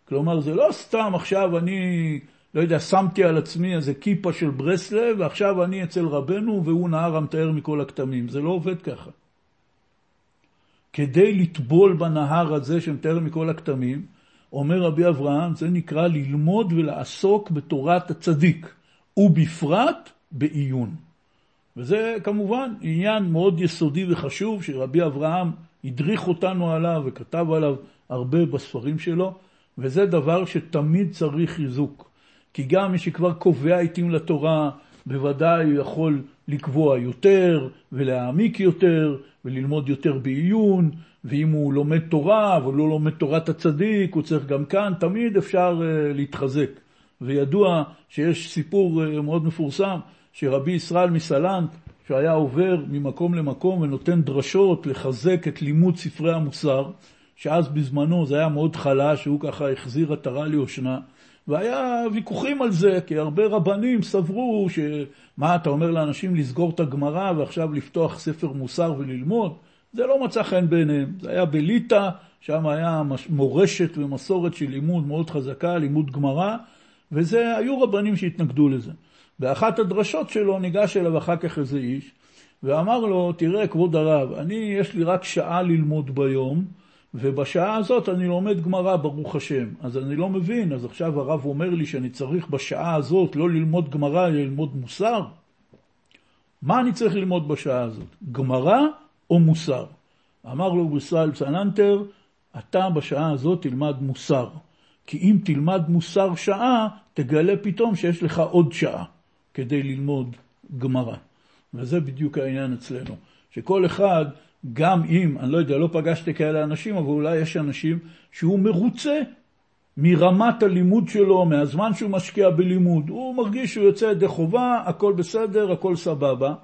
כלומר, זה לא סתם עכשיו אני, לא יודע, שמתי על עצמי איזה כיפה של ברסלב, ועכשיו אני אצל רבנו והוא נהר המתאר מכל הכתמים. זה לא עובד ככה. כדי לטבול בנהר הזה שמתאר מכל הכתמים, אומר רבי אברהם, זה נקרא ללמוד ולעסוק בתורת הצדיק, ובפרט בעיון. וזה כמובן עניין מאוד יסודי וחשוב שרבי אברהם הדריך אותנו עליו וכתב עליו הרבה בספרים שלו, וזה דבר שתמיד צריך חיזוק. כי גם מי שכבר קובע עיתים לתורה, בוודאי הוא יכול לקבוע יותר ולהעמיק יותר וללמוד יותר בעיון, ואם הוא לומד תורה אבל לא לומד תורת הצדיק, הוא צריך גם כאן, תמיד אפשר uh, להתחזק. וידוע שיש סיפור uh, מאוד מפורסם, שרבי ישראל מסלנט, שהיה עובר ממקום למקום ונותן דרשות לחזק את לימוד ספרי המוסר, שאז בזמנו זה היה מאוד חלש, הוא ככה החזיר עטרה ליושנה, והיה ויכוחים על זה, כי הרבה רבנים סברו שמה אתה אומר לאנשים לסגור את הגמרא ועכשיו לפתוח ספר מוסר וללמוד? זה לא מצא חן בעיניהם, זה היה בליטא, שם היה מורשת ומסורת של לימוד מאוד חזקה, לימוד גמרא, וזה, היו רבנים שהתנגדו לזה. באחת הדרשות שלו ניגש אליו אחר כך איזה איש, ואמר לו, תראה כבוד הרב, אני יש לי רק שעה ללמוד ביום, ובשעה הזאת אני לומד גמרא, ברוך השם. אז אני לא מבין, אז עכשיו הרב אומר לי שאני צריך בשעה הזאת לא ללמוד גמרא, אלא ללמוד מוסר? מה אני צריך ללמוד בשעה הזאת? גמרא או מוסר? אמר לו ישראל צננטר, אתה בשעה הזאת תלמד מוסר. כי אם תלמד מוסר שעה, תגלה פתאום שיש לך עוד שעה כדי ללמוד גמרא. וזה בדיוק העניין אצלנו, שכל אחד, גם אם, אני לא יודע, לא פגשתי כאלה אנשים, אבל אולי יש אנשים שהוא מרוצה מרמת הלימוד שלו, מהזמן שהוא משקיע בלימוד. הוא מרגיש שהוא יוצא ידי חובה, הכל בסדר, הכל סבבה.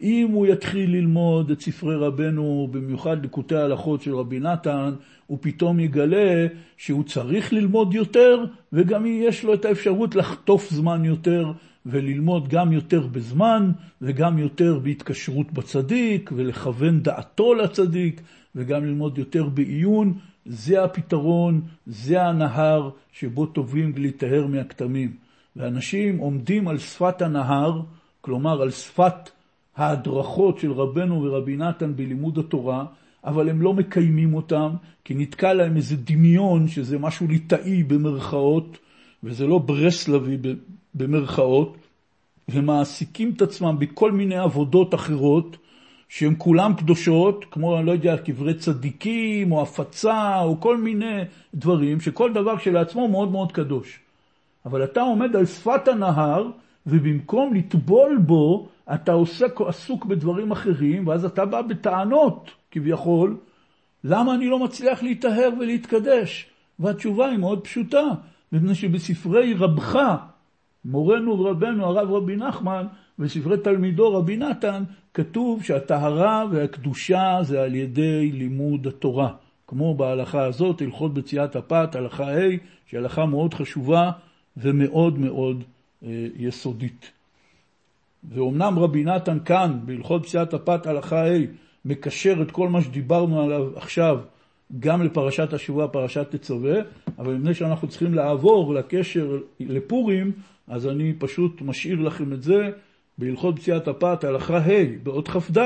אם הוא יתחיל ללמוד את ספרי רבנו, במיוחד לקוטי ההלכות של רבי נתן, הוא פתאום יגלה שהוא צריך ללמוד יותר, וגם יש לו את האפשרות לחטוף זמן יותר, וללמוד גם יותר בזמן, וגם יותר בהתקשרות בצדיק, ולכוון דעתו לצדיק, וגם ללמוד יותר בעיון. זה הפתרון, זה הנהר שבו טובים להיטהר מהכתמים. ואנשים עומדים על שפת הנהר, כלומר על שפת ההדרכות של רבנו ורבי נתן בלימוד התורה, אבל הם לא מקיימים אותם, כי נתקע להם איזה דמיון שזה משהו ליטאי במרכאות, וזה לא ברסלבי במרכאות, ומעסיקים את עצמם בכל מיני עבודות אחרות, שהן כולן קדושות, כמו, אני לא יודע, קברי צדיקים, או הפצה, או כל מיני דברים, שכל דבר כשלעצמו מאוד מאוד קדוש. אבל אתה עומד על שפת הנהר, ובמקום לטבול בו, אתה עוסק, עסוק בדברים אחרים, ואז אתה בא בטענות, כביכול, למה אני לא מצליח להיטהר ולהתקדש? והתשובה היא מאוד פשוטה, מפני שבספרי רבך, מורנו ורבנו הרב רבי נחמן, בספרי תלמידו רבי נתן, כתוב שהטהרה והקדושה זה על ידי לימוד התורה. כמו בהלכה הזאת, הלכות בציית הפת, הלכה ה', שהיא הלכה מאוד חשובה ומאוד מאוד אה, יסודית. ואומנם רבי נתן כאן, בהלכות פציעת הפת הלכה ה', מקשר את כל מה שדיברנו עליו עכשיו גם לפרשת השבוע, פרשת תצווה, אבל לפני שאנחנו צריכים לעבור לקשר לפורים, אז אני פשוט משאיר לכם את זה. בהלכות פציעת הפת, הלכה ה', באות כ"ד,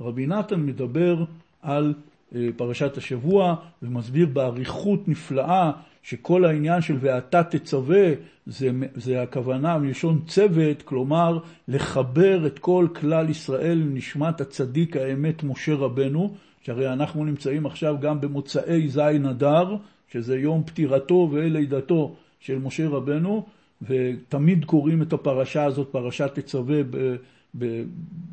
רבי נתן מדבר על אה, פרשת השבוע ומסביר באריכות נפלאה שכל העניין של ואתה תצווה זה, זה הכוונה מלשון צוות, כלומר לחבר את כל כלל ישראל לנשמת הצדיק האמת משה רבנו, שהרי אנחנו נמצאים עכשיו גם במוצאי זין אדר, שזה יום פטירתו ולידתו של משה רבנו, ותמיד קוראים את הפרשה הזאת, פרשת תצווה,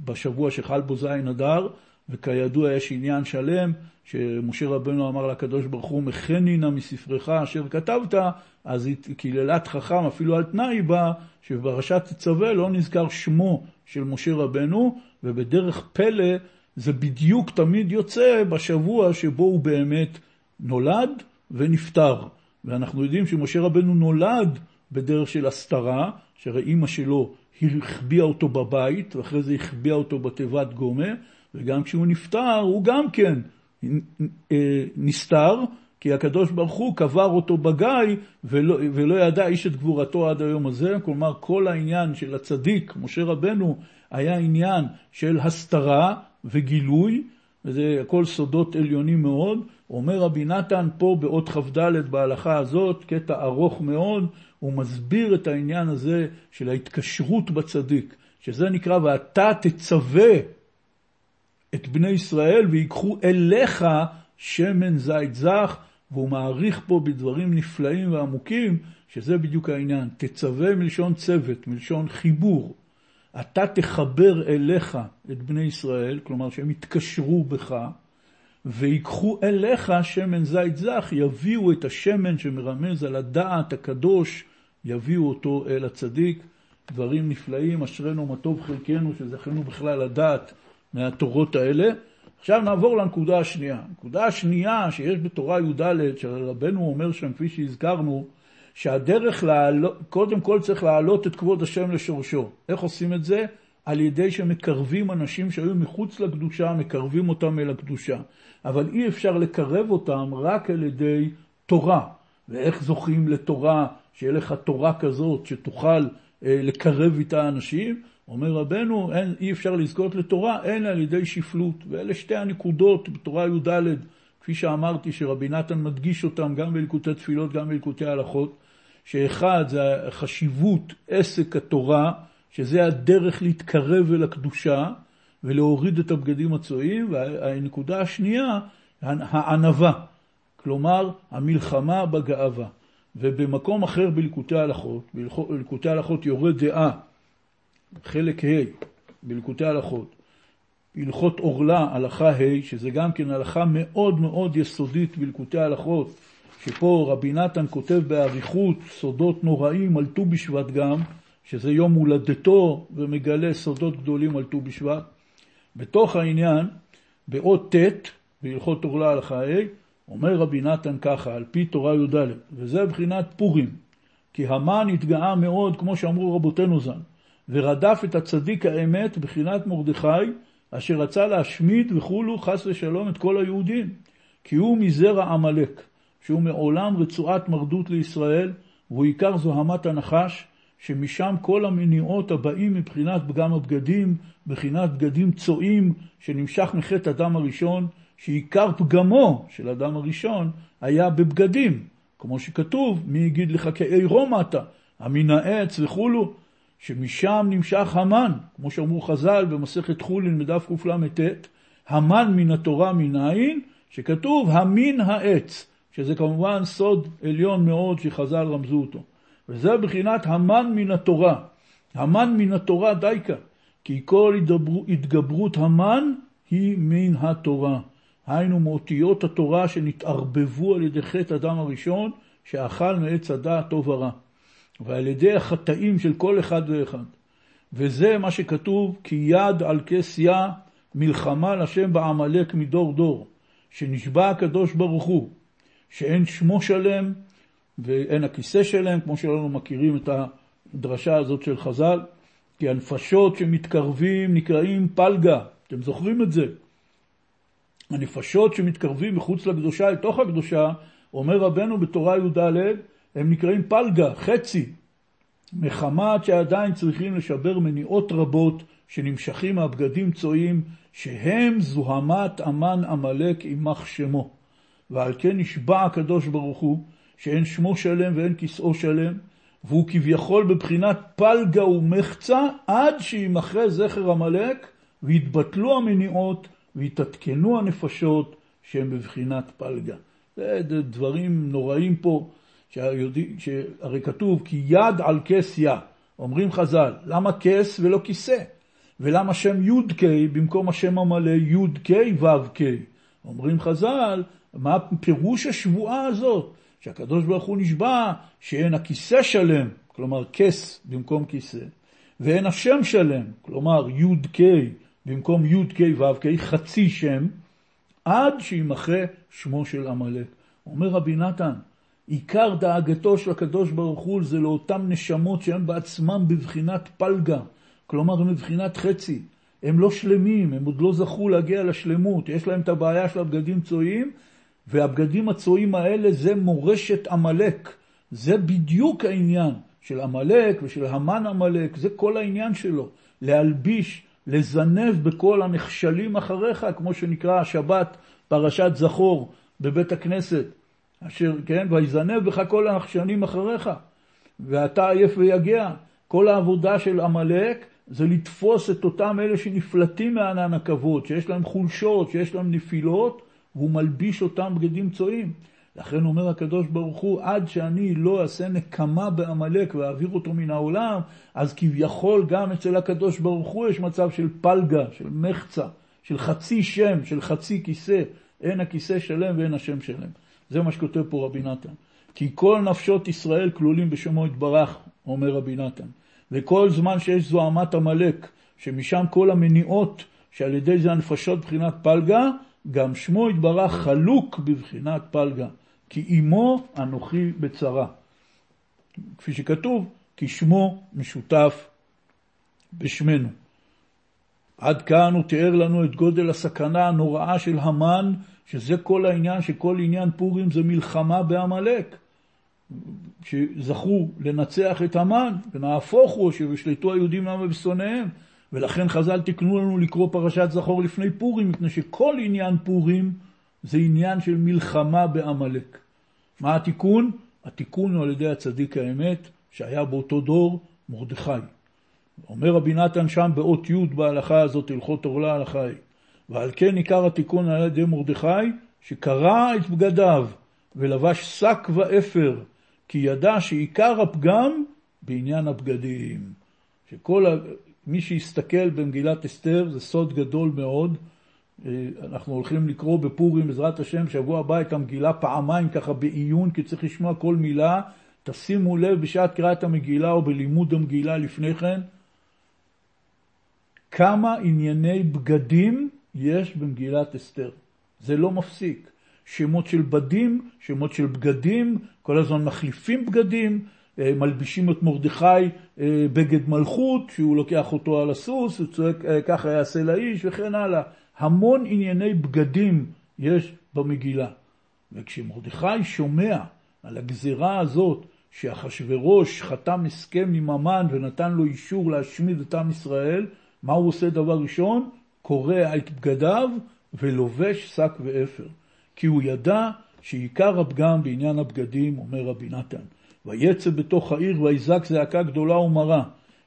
בשבוע שחל בו זין אדר, וכידוע יש עניין שלם שמשה רבנו אמר לקדוש ברוך הוא, מכני נא מספרך אשר כתבת, אז היא קיללת חכם אפילו על תנאי בה, שבפרשת תצווה לא נזכר שמו של משה רבנו, ובדרך פלא זה בדיוק תמיד יוצא בשבוע שבו הוא באמת נולד ונפטר. ואנחנו יודעים שמשה רבנו נולד בדרך של הסתרה, שהרי אימא שלו החביאה אותו בבית, ואחרי זה החביאה אותו בתיבת גומה, וגם כשהוא נפטר, הוא גם כן אה, נסתר, כי הקדוש ברוך הוא קבר אותו בגיא ולא, ולא ידע איש את גבורתו עד היום הזה. כלומר, כל העניין של הצדיק, משה רבנו, היה עניין של הסתרה וגילוי, וזה הכל סודות עליונים מאוד. אומר רבי נתן פה באות כ"ד בהלכה הזאת, קטע ארוך מאוד, הוא מסביר את העניין הזה של ההתקשרות בצדיק, שזה נקרא ואתה תצווה את בני ישראל ויקחו אליך שמן זית זך, והוא מעריך פה בדברים נפלאים ועמוקים, שזה בדיוק העניין. תצווה מלשון צוות, מלשון חיבור. אתה תחבר אליך את בני ישראל, כלומר שהם יתקשרו בך, ויקחו אליך שמן זית זך, יביאו את השמן שמרמז על הדעת הקדוש, יביאו אותו אל הצדיק. דברים נפלאים, אשרינו מה טוב חלקנו שזכינו בכלל לדעת מהתורות האלה. עכשיו נעבור לנקודה השנייה. הנקודה השנייה שיש בתורה י"ד, שרבנו אומר שם, כפי שהזכרנו, שהדרך לעלות, קודם כל צריך להעלות את כבוד השם לשורשו. איך עושים את זה? על ידי שמקרבים אנשים שהיו מחוץ לקדושה, מקרבים אותם אל הקדושה. אבל אי אפשר לקרב אותם רק על ידי תורה. ואיך זוכים לתורה, שיהיה לך תורה כזאת שתוכל אה, לקרב איתה אנשים? אומר רבנו, אין, אי אפשר לזכות לתורה, אין על ידי שפלות. ואלה שתי הנקודות בתורה י"ד, כפי שאמרתי, שרבי נתן מדגיש אותם גם בליקוטי תפילות, גם בליקוטי הלכות, שאחד זה חשיבות עסק התורה, שזה הדרך להתקרב אל הקדושה ולהוריד את הבגדים הצועים, והנקודה השנייה, הענווה, כלומר המלחמה בגאווה. ובמקום אחר בליקוטי הלכות, בליקוטי הלכות יורד דעה, חלק ה' בליקוטי הלכות, הלכות עורלה, הלכה ה', שזה גם כן הלכה מאוד מאוד יסודית בליקוטי הלכות, שפה רבי נתן כותב באריכות סודות נוראים על ט"ו בשבט גם, שזה יום הולדתו ומגלה סודות גדולים על ט"ו בשבט. בתוך העניין, באות ט', בהלכות עורלה הלכה ה', אומר רבי נתן ככה, על פי תורה י"ד, וזה בחינת פורים, כי המן התגאה מאוד, כמו שאמרו רבותינו ז"ל, ורדף את הצדיק האמת בחינת מרדכי, אשר רצה להשמיד וכולו חס ושלום את כל היהודים, כי הוא מזרע עמלק, שהוא מעולם רצועת מרדות לישראל, והוא עיקר זוהמת הנחש, שמשם כל המניעות הבאים מבחינת פגם הבגדים, מבחינת בגדים צועים, שנמשך מחטא אדם הראשון, שעיקר פגמו של אדם הראשון היה בבגדים, כמו שכתוב, מי יגיד לך כעירום אתה, המין העץ וכולו, שמשם נמשך המן, כמו שאמרו חז"ל במסכת חולין בדף קל"ט, המן מן התורה מנין, שכתוב המין העץ, שזה כמובן סוד עליון מאוד שחז"ל רמזו אותו. וזה בחינת המן מן התורה. המן מן התורה דייקה, כי כל התגברות המן היא מן התורה. היינו מאותיות התורה שנתערבבו על ידי חטא אדם הראשון, שאכל מעץ הדעת טוב ורע. ועל ידי החטאים של כל אחד ואחד. וזה מה שכתוב, כי יד על כס יה מלחמה לשם בעמלק מדור דור, שנשבע הקדוש ברוך הוא, שאין שמו שלם ואין הכיסא שלם, כמו שלנו מכירים את הדרשה הזאת של חז"ל, כי הנפשות שמתקרבים נקראים פלגה, אתם זוכרים את זה? הנפשות שמתקרבים מחוץ לקדושה אל תוך הקדושה, אומר רבנו בתורה י"ד, הם נקראים פלגה, חצי, מחמת שעדיין צריכים לשבר מניעות רבות שנמשכים מהבגדים צועים, שהם זוהמת אמן עמלק עמך שמו. ועל כן נשבע הקדוש ברוך הוא, שאין שמו שלם ואין כיסאו שלם, והוא כביכול בבחינת פלגה ומחצה, עד שימחה זכר עמלק, ויתבטלו המניעות, ויתעדכנו הנפשות שהם בבחינת פלגה. זה דברים נוראים פה, שהרי כתוב כי יד על כס יה, אומרים חז"ל, למה כס ולא כיסא? ולמה שם י"ק במקום השם המלא י"ק ו"ק? אומרים חז"ל, מה פירוש השבועה הזאת? שהקדוש ברוך הוא נשבע שאין הכיסא שלם, כלומר כס במקום כיסא, ואין השם שלם, כלומר י"ק במקום י"ק ו"ק, חצי שם, עד שימחה שמו של עמלק. אומר רבי נתן, עיקר דאגתו של הקדוש ברוך הוא זה לאותם נשמות שהם בעצמם בבחינת פלגה, כלומר הם בבחינת חצי. הם לא שלמים, הם עוד לא זכו להגיע לשלמות, יש להם את הבעיה של הבגדים צועים, והבגדים הצועים האלה זה מורשת עמלק. זה בדיוק העניין של עמלק ושל המן עמלק, זה כל העניין שלו. להלביש, לזנב בכל הנחשלים אחריך, כמו שנקרא השבת, פרשת זכור בבית הכנסת. אשר, כן, ויזנב בך כל הנחשנים אחריך, ואתה עייף ויגע. כל העבודה של עמלק זה לתפוס את אותם אלה שנפלטים מענן הכבוד, שיש להם חולשות, שיש להם נפילות, והוא מלביש אותם בגדים צועים. לכן אומר הקדוש ברוך הוא, עד שאני לא אעשה נקמה בעמלק ואעביר אותו מן העולם, אז כביכול גם אצל הקדוש ברוך הוא יש מצב של פלגה, של מחצה, של חצי שם, של חצי כיסא. אין הכיסא שלם ואין השם שלם. זה מה שכותב פה רבי נתן. כי כל נפשות ישראל כלולים בשמו יתברך, אומר רבי נתן. וכל זמן שיש זוהמת עמלק, שמשם כל המניעות שעל ידי זה הנפשות בחינת פלגה, גם שמו יתברך חלוק בבחינת פלגה, כי עמו אנוכי בצרה. כפי שכתוב, כי שמו משותף בשמנו. עד כאן הוא תיאר לנו את גודל הסכנה הנוראה של המן שזה כל העניין, שכל עניין פורים זה מלחמה בעמלק. שזכו לנצח את המן, ונהפוך הוא שישלטו היהודים למה בשונאיהם. ולכן חז"ל תיקנו לנו לקרוא פרשת זכור לפני פורים, מפני שכל עניין פורים זה עניין של מלחמה בעמלק. מה התיקון? התיקון הוא על ידי הצדיק האמת, שהיה באותו דור מרדכי. אומר רבי נתן שם באות י' בהלכה הזאת, הלכות עורלה הלכה היא. ועל כן עיקר התיקון על ידי מרדכי, שקרע את בגדיו ולבש שק ואפר, כי ידע שעיקר הפגם בעניין הבגדים. שכל. מי שיסתכל במגילת אסתר, זה סוד גדול מאוד. אה, אנחנו הולכים לקרוא בפורים, בעזרת השם, שבוע הבא את המגילה פעמיים ככה בעיון, כי צריך לשמוע כל מילה. תשימו לב בשעת קריאת המגילה או בלימוד המגילה לפני כן, כמה ענייני בגדים יש במגילת אסתר. זה לא מפסיק. שמות של בדים, שמות של בגדים, כל הזמן מחליפים בגדים, מלבישים את מרדכי אה, בגד מלכות, שהוא לוקח אותו על הסוס, הוא צועק אה, ככה יעשה לאיש וכן הלאה. המון ענייני בגדים יש במגילה. וכשמרדכי שומע על הגזירה הזאת שאחשוורוש חתם הסכם עם המן ונתן לו אישור להשמיד את עם ישראל, מה הוא עושה דבר ראשון? קורע את בגדיו ולובש שק ואפר. כי הוא ידע שעיקר הפגם בעניין הבגדים, אומר רבי נתן, ויצא בתוך העיר ויזעק זעקה גדולה ומרה,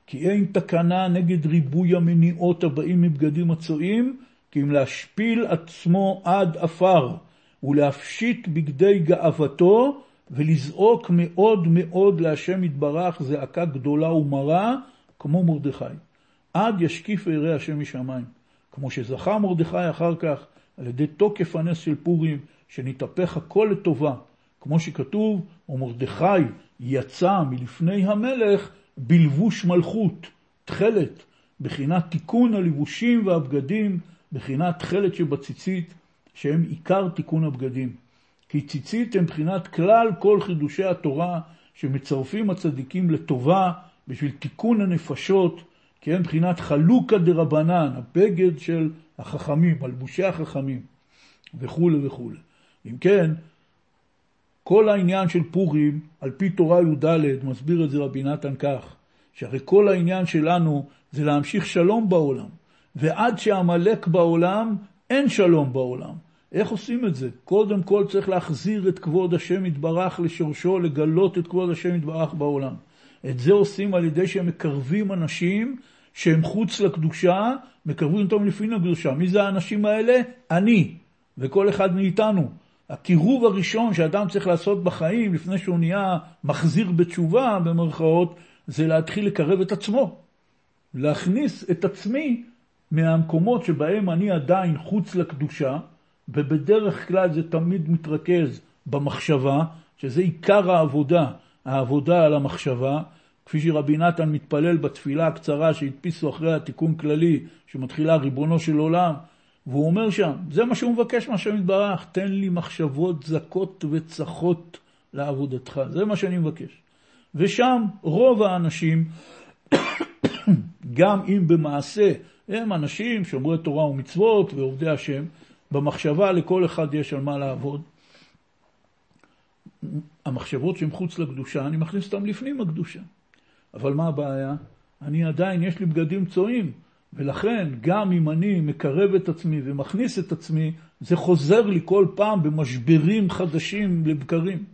כי אין תקנה נגד ריבוי המניעות הבאים מבגדים הצועים, כי אם להשפיל עצמו עד עפר, ולהפשיט בגדי גאוותו, ולזעוק מאוד מאוד להשם יתברך זעקה גדולה ומרה, כמו מרדכי. עד ישקיף וירא השם משמיים. כמו שזכה מרדכי אחר כך על ידי תוקף הנס של פורים, שנתהפך הכל לטובה, כמו שכתוב, ומרדכי יצא מלפני המלך בלבוש מלכות, תכלת, בחינת תיקון הלבושים והבגדים, בחינת תכלת שבציצית, שהם עיקר תיקון הבגדים. כי ציצית הם בחינת כלל כל חידושי התורה שמצרפים הצדיקים לטובה בשביל תיקון הנפשות, כי הם בחינת חלוקה דרבנן, הבגד של החכמים, מלבושי החכמים, וכולי וכולי. אם כן, כל העניין של פורים, על פי תורה י"ד, מסביר את זה רבי נתן כך, שהרי כל העניין שלנו זה להמשיך שלום בעולם, ועד שעמלק בעולם, אין שלום בעולם. איך עושים את זה? קודם כל צריך להחזיר את כבוד השם יתברך לשורשו, לגלות את כבוד השם יתברך בעולם. את זה עושים על ידי שהם מקרבים אנשים שהם חוץ לקדושה, מקרבים אותם לפי הקדושה. מי זה האנשים האלה? אני, וכל אחד מאיתנו. הקירוב הראשון שאדם צריך לעשות בחיים, לפני שהוא נהיה מחזיר בתשובה, במרכאות, זה להתחיל לקרב את עצמו. להכניס את עצמי מהמקומות שבהם אני עדיין חוץ לקדושה, ובדרך כלל זה תמיד מתרכז במחשבה, שזה עיקר העבודה, העבודה על המחשבה, כפי שרבי נתן מתפלל בתפילה הקצרה שהדפיסו אחרי התיקון כללי, שמתחילה ריבונו של עולם, והוא אומר שם, זה מה שהוא מבקש מהשם יתברך, תן לי מחשבות זכות וצחות לעבודתך, זה מה שאני מבקש. ושם רוב האנשים, גם אם במעשה הם אנשים שומרי תורה ומצוות ועובדי השם, במחשבה לכל אחד יש על מה לעבוד. המחשבות שהן חוץ לקדושה, אני מכניס אותן לפנים הקדושה. אבל מה הבעיה? אני עדיין, יש לי בגדים צועים, ולכן גם אם אני מקרב את עצמי ומכניס את עצמי, זה חוזר לי כל פעם במשברים חדשים לבקרים.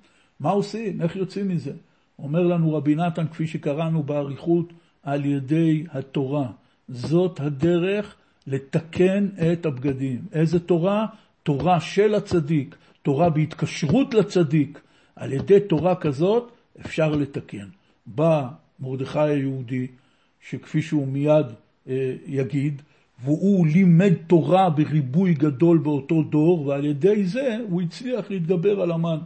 מה עושים? איך יוצאים מזה? אומר לנו רבי נתן, כפי שקראנו באריכות, על ידי התורה. זאת הדרך לתקן את הבגדים. איזה תורה? תורה של הצדיק, תורה בהתקשרות לצדיק. על ידי תורה כזאת אפשר לתקן. בא מרדכי היהודי, שכפי שהוא מיד יגיד, והוא לימד תורה בריבוי גדול באותו דור, ועל ידי זה הוא הצליח להתגבר על המן.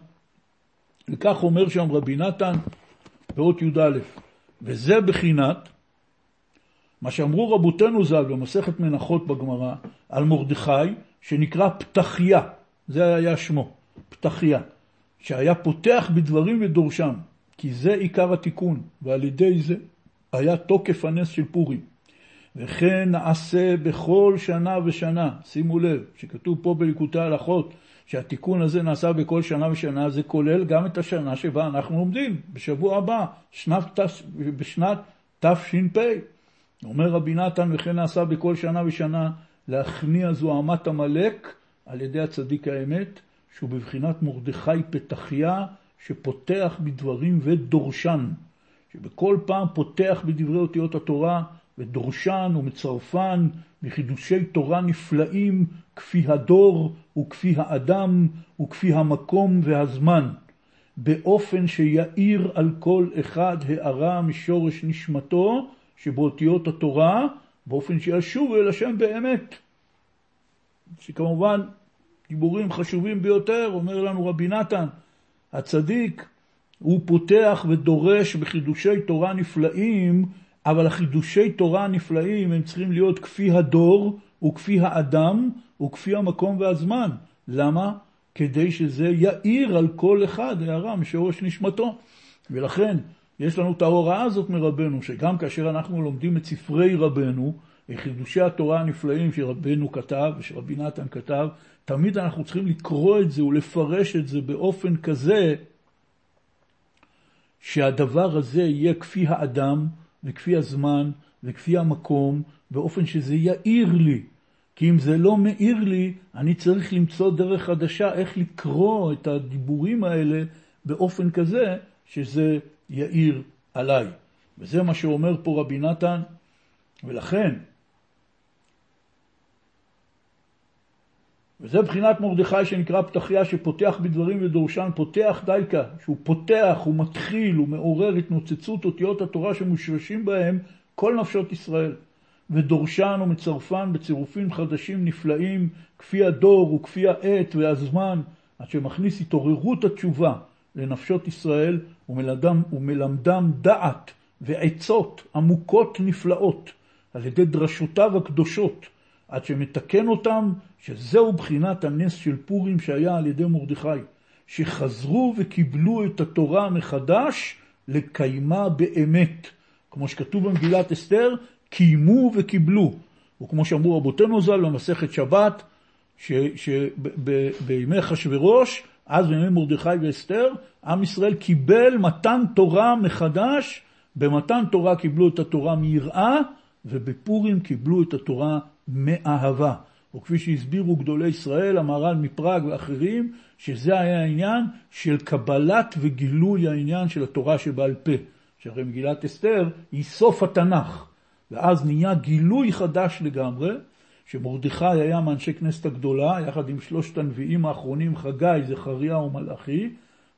וכך אומר שם רבי נתן באות י"א, וזה בחינת מה שאמרו רבותינו ז"ל במסכת מנחות בגמרא על מרדכי, שנקרא פתחיה, זה היה שמו, פתחיה, שהיה פותח בדברים ודורשם. כי זה עיקר התיקון, ועל ידי זה היה תוקף הנס של פורים. וכן נעשה בכל שנה ושנה, שימו לב, שכתוב פה בליקוטי ההלכות, שהתיקון הזה נעשה בכל שנה ושנה, זה כולל גם את השנה שבה אנחנו עומדים, בשבוע הבא, שנת, בשנת תש"פ. אומר רבי נתן, וכן נעשה בכל שנה ושנה להכניע זוהמת עמלק על ידי הצדיק האמת, שהוא בבחינת מרדכי פתחיה, שפותח בדברים ודורשן, שבכל פעם פותח בדברי אותיות התורה ודורשן ומצרפן מחידושי תורה נפלאים כפי הדור וכפי האדם וכפי המקום והזמן, באופן שיאיר על כל אחד הערה משורש נשמתו שבאותיות התורה, באופן שישוב אל השם באמת. שכמובן דיבורים חשובים ביותר, אומר לנו רבי נתן, הצדיק הוא פותח ודורש בחידושי תורה נפלאים, אבל החידושי תורה הנפלאים הם צריכים להיות כפי הדור וכפי האדם וכפי המקום והזמן. למה? כדי שזה יאיר על כל אחד הערה משורש נשמתו. ולכן יש לנו את ההוראה הזאת מרבנו, שגם כאשר אנחנו לומדים את ספרי רבנו, חידושי התורה הנפלאים שרבנו כתב ושרבי נתן כתב, תמיד אנחנו צריכים לקרוא את זה ולפרש את זה באופן כזה שהדבר הזה יהיה כפי האדם וכפי הזמן וכפי המקום, באופן שזה יאיר לי. כי אם זה לא מאיר לי, אני צריך למצוא דרך חדשה איך לקרוא את הדיבורים האלה באופן כזה שזה יאיר עליי. וזה מה שאומר פה רבי נתן, ולכן וזה בחינת מרדכי שנקרא פתחיה, שפותח בדברים ודורשן, פותח דייקה, שהוא פותח, הוא מתחיל, הוא מעורר התנוצצות אותיות התורה שמושרשים בהם כל נפשות ישראל. ודורשן ומצרפן בצירופים חדשים נפלאים, כפי הדור וכפי העת והזמן, עד שמכניס התעוררות התשובה לנפשות ישראל ומלמדם, ומלמדם דעת ועצות עמוקות נפלאות על ידי דרשותיו הקדושות, עד שמתקן אותם שזהו בחינת הנס של פורים שהיה על ידי מרדכי, שחזרו וקיבלו את התורה מחדש לקיימה באמת. כמו שכתוב במגילת אסתר, קיימו וקיבלו. וכמו שאמרו רבותינו ז"ל במסכת שבת, שבימי אחשורוש, אז בימי מרדכי ואסתר, עם ישראל קיבל מתן תורה מחדש, במתן תורה קיבלו את התורה מיראה, ובפורים קיבלו את התורה מאהבה. או כפי שהסבירו גדולי ישראל, המהר"ל מפראג ואחרים, שזה היה העניין של קבלת וגילוי העניין של התורה שבעל פה. שהרי מגילת אסתר היא סוף התנ"ך, ואז נהיה גילוי חדש לגמרי, שמרדכי היה מאנשי כנסת הגדולה, יחד עם שלושת הנביאים האחרונים, חגי, זכריה ומלאכי,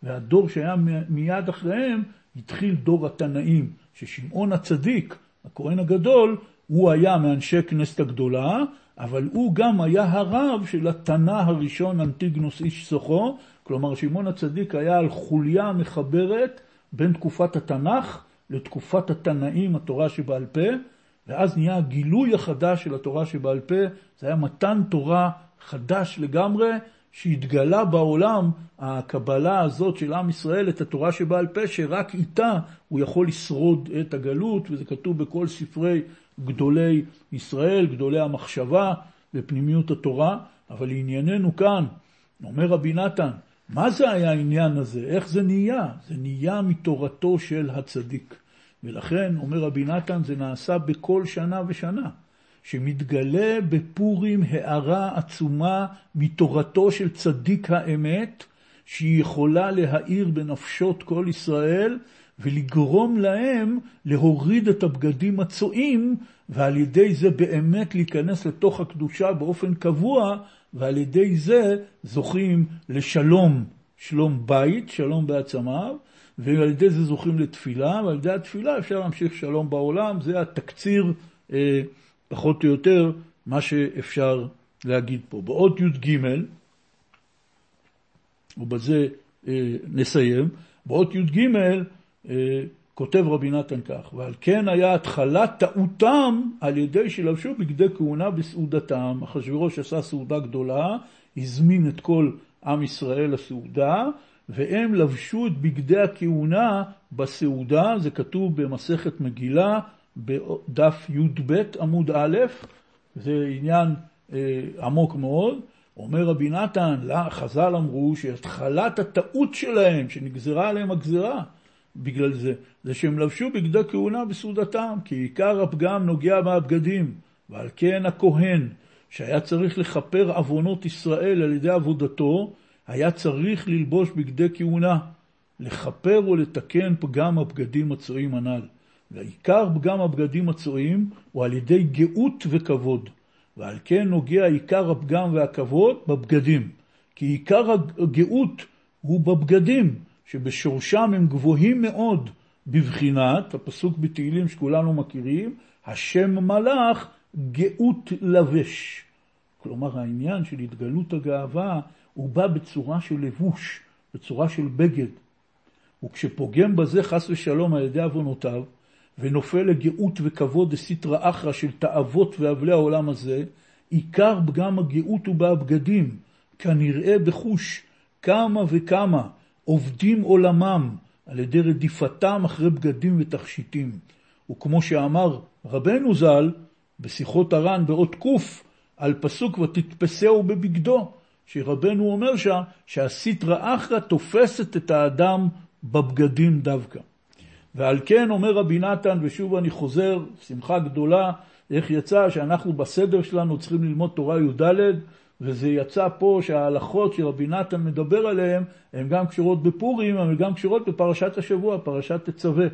והדור שהיה מיד אחריהם, התחיל דור התנאים, ששמעון הצדיק, הכהן הגדול, הוא היה מאנשי כנסת הגדולה, אבל הוא גם היה הרב של התנא הראשון אנטיגנוס איש סוחו, כלומר שמעון הצדיק היה על חוליה מחברת בין תקופת התנ"ך לתקופת התנאים, התורה שבעל פה, ואז נהיה הגילוי החדש של התורה שבעל פה, זה היה מתן תורה חדש לגמרי, שהתגלה בעולם הקבלה הזאת של עם ישראל את התורה שבעל פה, שרק איתה הוא יכול לשרוד את הגלות, וזה כתוב בכל ספרי גדולי ישראל, גדולי המחשבה ופנימיות התורה, אבל לענייננו כאן, אומר רבי נתן, מה זה היה העניין הזה? איך זה נהיה? זה נהיה מתורתו של הצדיק. ולכן, אומר רבי נתן, זה נעשה בכל שנה ושנה. שמתגלה בפורים הארה עצומה מתורתו של צדיק האמת, שהיא יכולה להאיר בנפשות כל ישראל ולגרום להם להוריד את הבגדים הצועים, ועל ידי זה באמת להיכנס לתוך הקדושה באופן קבוע, ועל ידי זה זוכים לשלום, שלום בית, שלום בעצמיו, ועל ידי זה זוכים לתפילה, ועל ידי התפילה אפשר להמשיך שלום בעולם, זה התקציר אה, פחות או יותר מה שאפשר להגיד פה. באות י"ג, ובזה אה, נסיים, באות י"ג אה, כותב רבי נתן כך, ועל כן היה התחלת טעותם על ידי שלבשו בגדי כהונה בסעודתם. אחשוורוש עשה סעודה גדולה, הזמין את כל עם ישראל לסעודה, והם לבשו את בגדי הכהונה בסעודה, זה כתוב במסכת מגילה, בדף י"ב עמוד א', זה עניין אה, עמוק מאוד, אומר רבי נתן, חז"ל אמרו שהתחלת הטעות שלהם, שנגזרה עליהם הגזרה, בגלל זה, זה שהם לבשו בגדי כהונה בסעודתם, כי עיקר הפגם נוגע מהבגדים, ועל כן הכהן, שהיה צריך לכפר עוונות ישראל על ידי עבודתו, היה צריך ללבוש בגדי כהונה, לכפר ולתקן פגם הבגדים הצועים הנ"ל. ועיקר פגם הבגדים הצועים הוא על ידי גאות וכבוד. ועל כן נוגע עיקר הפגם והכבוד בבגדים. כי עיקר הגאות הוא בבגדים, שבשורשם הם גבוהים מאוד בבחינת, הפסוק בתהילים שכולנו מכירים, השם מלאך גאות לבש. כלומר העניין של התגלות הגאווה הוא בא בצורה של לבוש, בצורה של בגד. וכשפוגם בזה חס ושלום על ידי עוונותיו, ונופל לגאות וכבוד דסיטרא אחרא של תאוות ואבלי העולם הזה, עיקר פגם הגאות הוא בהבגדים, כנראה בחוש כמה וכמה עובדים עולמם על ידי רדיפתם אחרי בגדים ותכשיטים. וכמו שאמר רבנו ז"ל בשיחות הר"ן באות ק' על פסוק ותתפסהו בבגדו, שרבנו אומר שם שהסיטרא אחרא תופסת את האדם בבגדים דווקא. ועל כן אומר רבי נתן, ושוב אני חוזר, שמחה גדולה, איך יצא שאנחנו בסדר שלנו צריכים ללמוד תורה י"ד, וזה יצא פה שההלכות שרבי נתן מדבר עליהן, הן גם קשורות בפורים, אבל גם קשורות בפרשת השבוע, פרשת תצווה.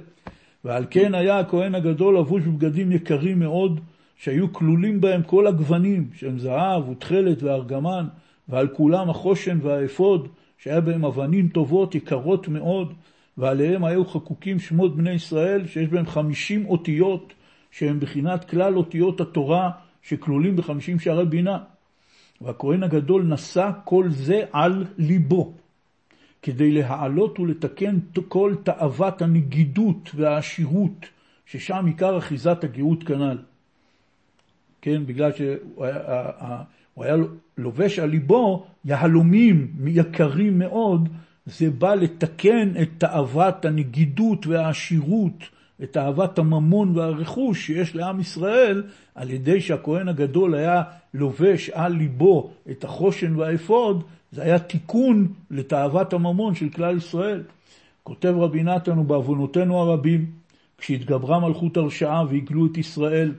ועל כן היה הכהן הגדול לבוש בבגדים יקרים מאוד, שהיו כלולים בהם כל הגוונים, שהם זהב ותכלת וארגמן, ועל כולם החושן והאפוד, שהיה בהם אבנים טובות, יקרות מאוד, ועליהם היו חקוקים שמות בני ישראל, שיש בהם חמישים אותיות, שהם בחינת כלל אותיות התורה, שכלולים בחמישים שערי בינה. והכהן הגדול נשא כל זה על ליבו, כדי להעלות ולתקן כל תאוות הנגידות והעשירות, ששם עיקר אחיזת הגאות כנ"ל. כן, בגלל שהוא היה, היה לובש על ליבו יהלומים יקרים מאוד, זה בא לתקן את תאוות הנגידות והעשירות, את תאוות הממון והרכוש שיש לעם ישראל, על ידי שהכהן הגדול היה לובש על ליבו את החושן והאפוד, זה היה תיקון לתאוות הממון של כלל ישראל. כותב רבי נתן, ובעוונותינו הרבים, כשהתגברה מלכות הרשעה והגלו את ישראל,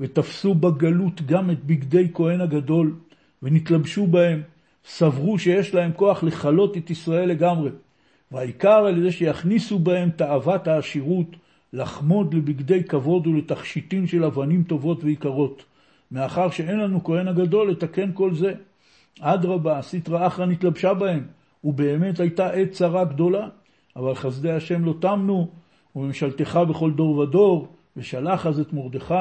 ותפסו בגלות גם את בגדי כהן הגדול, ונתלבשו בהם, סברו שיש להם כוח לכלות את ישראל לגמרי, והעיקר על ידי שיכניסו בהם תאוות העשירות, לחמוד לבגדי כבוד ולתכשיטין של אבנים טובות ויקרות, מאחר שאין לנו כהן הגדול לתקן כל זה. אדרבה, סטרא אחרא נתלבשה בהם, ובאמת הייתה עת צרה גדולה, אבל חסדי השם לא תמנו, וממשלתך בכל דור ודור, ושלח אז את מרדכי,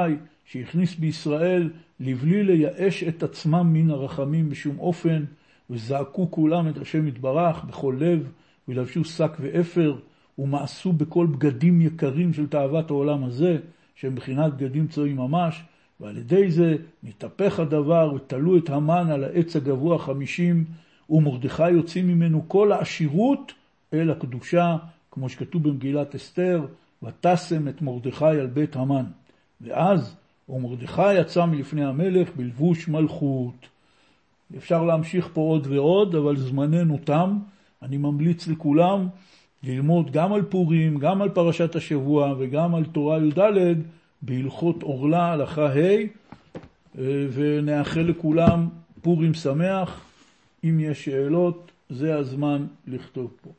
שהכניס בישראל לבלי לייאש את עצמם מן הרחמים בשום אופן, וזעקו כולם את השם יתברך בכל לב, ולבשו שק ואפר, ומאסו בכל בגדים יקרים של תאוות העולם הזה, שהם בחינת בגדים צועים ממש, ועל ידי זה נתהפך הדבר, ותלו את המן על העץ הגבוה חמישים, ומרדכי יוצאים ממנו כל העשירות אל הקדושה, כמו שכתוב במגילת אסתר, ותשם את מרדכי על בית המן. ואז ומרדכי יצא מלפני המלך בלבוש מלכות. אפשר להמשיך פה עוד ועוד, אבל זמננו תם. אני ממליץ לכולם ללמוד גם על פורים, גם על פרשת השבוע וגם על תורה י"ד בהלכות עורלה, הלכה ה', ונאחל לכולם פורים שמח. אם יש שאלות, זה הזמן לכתוב פה.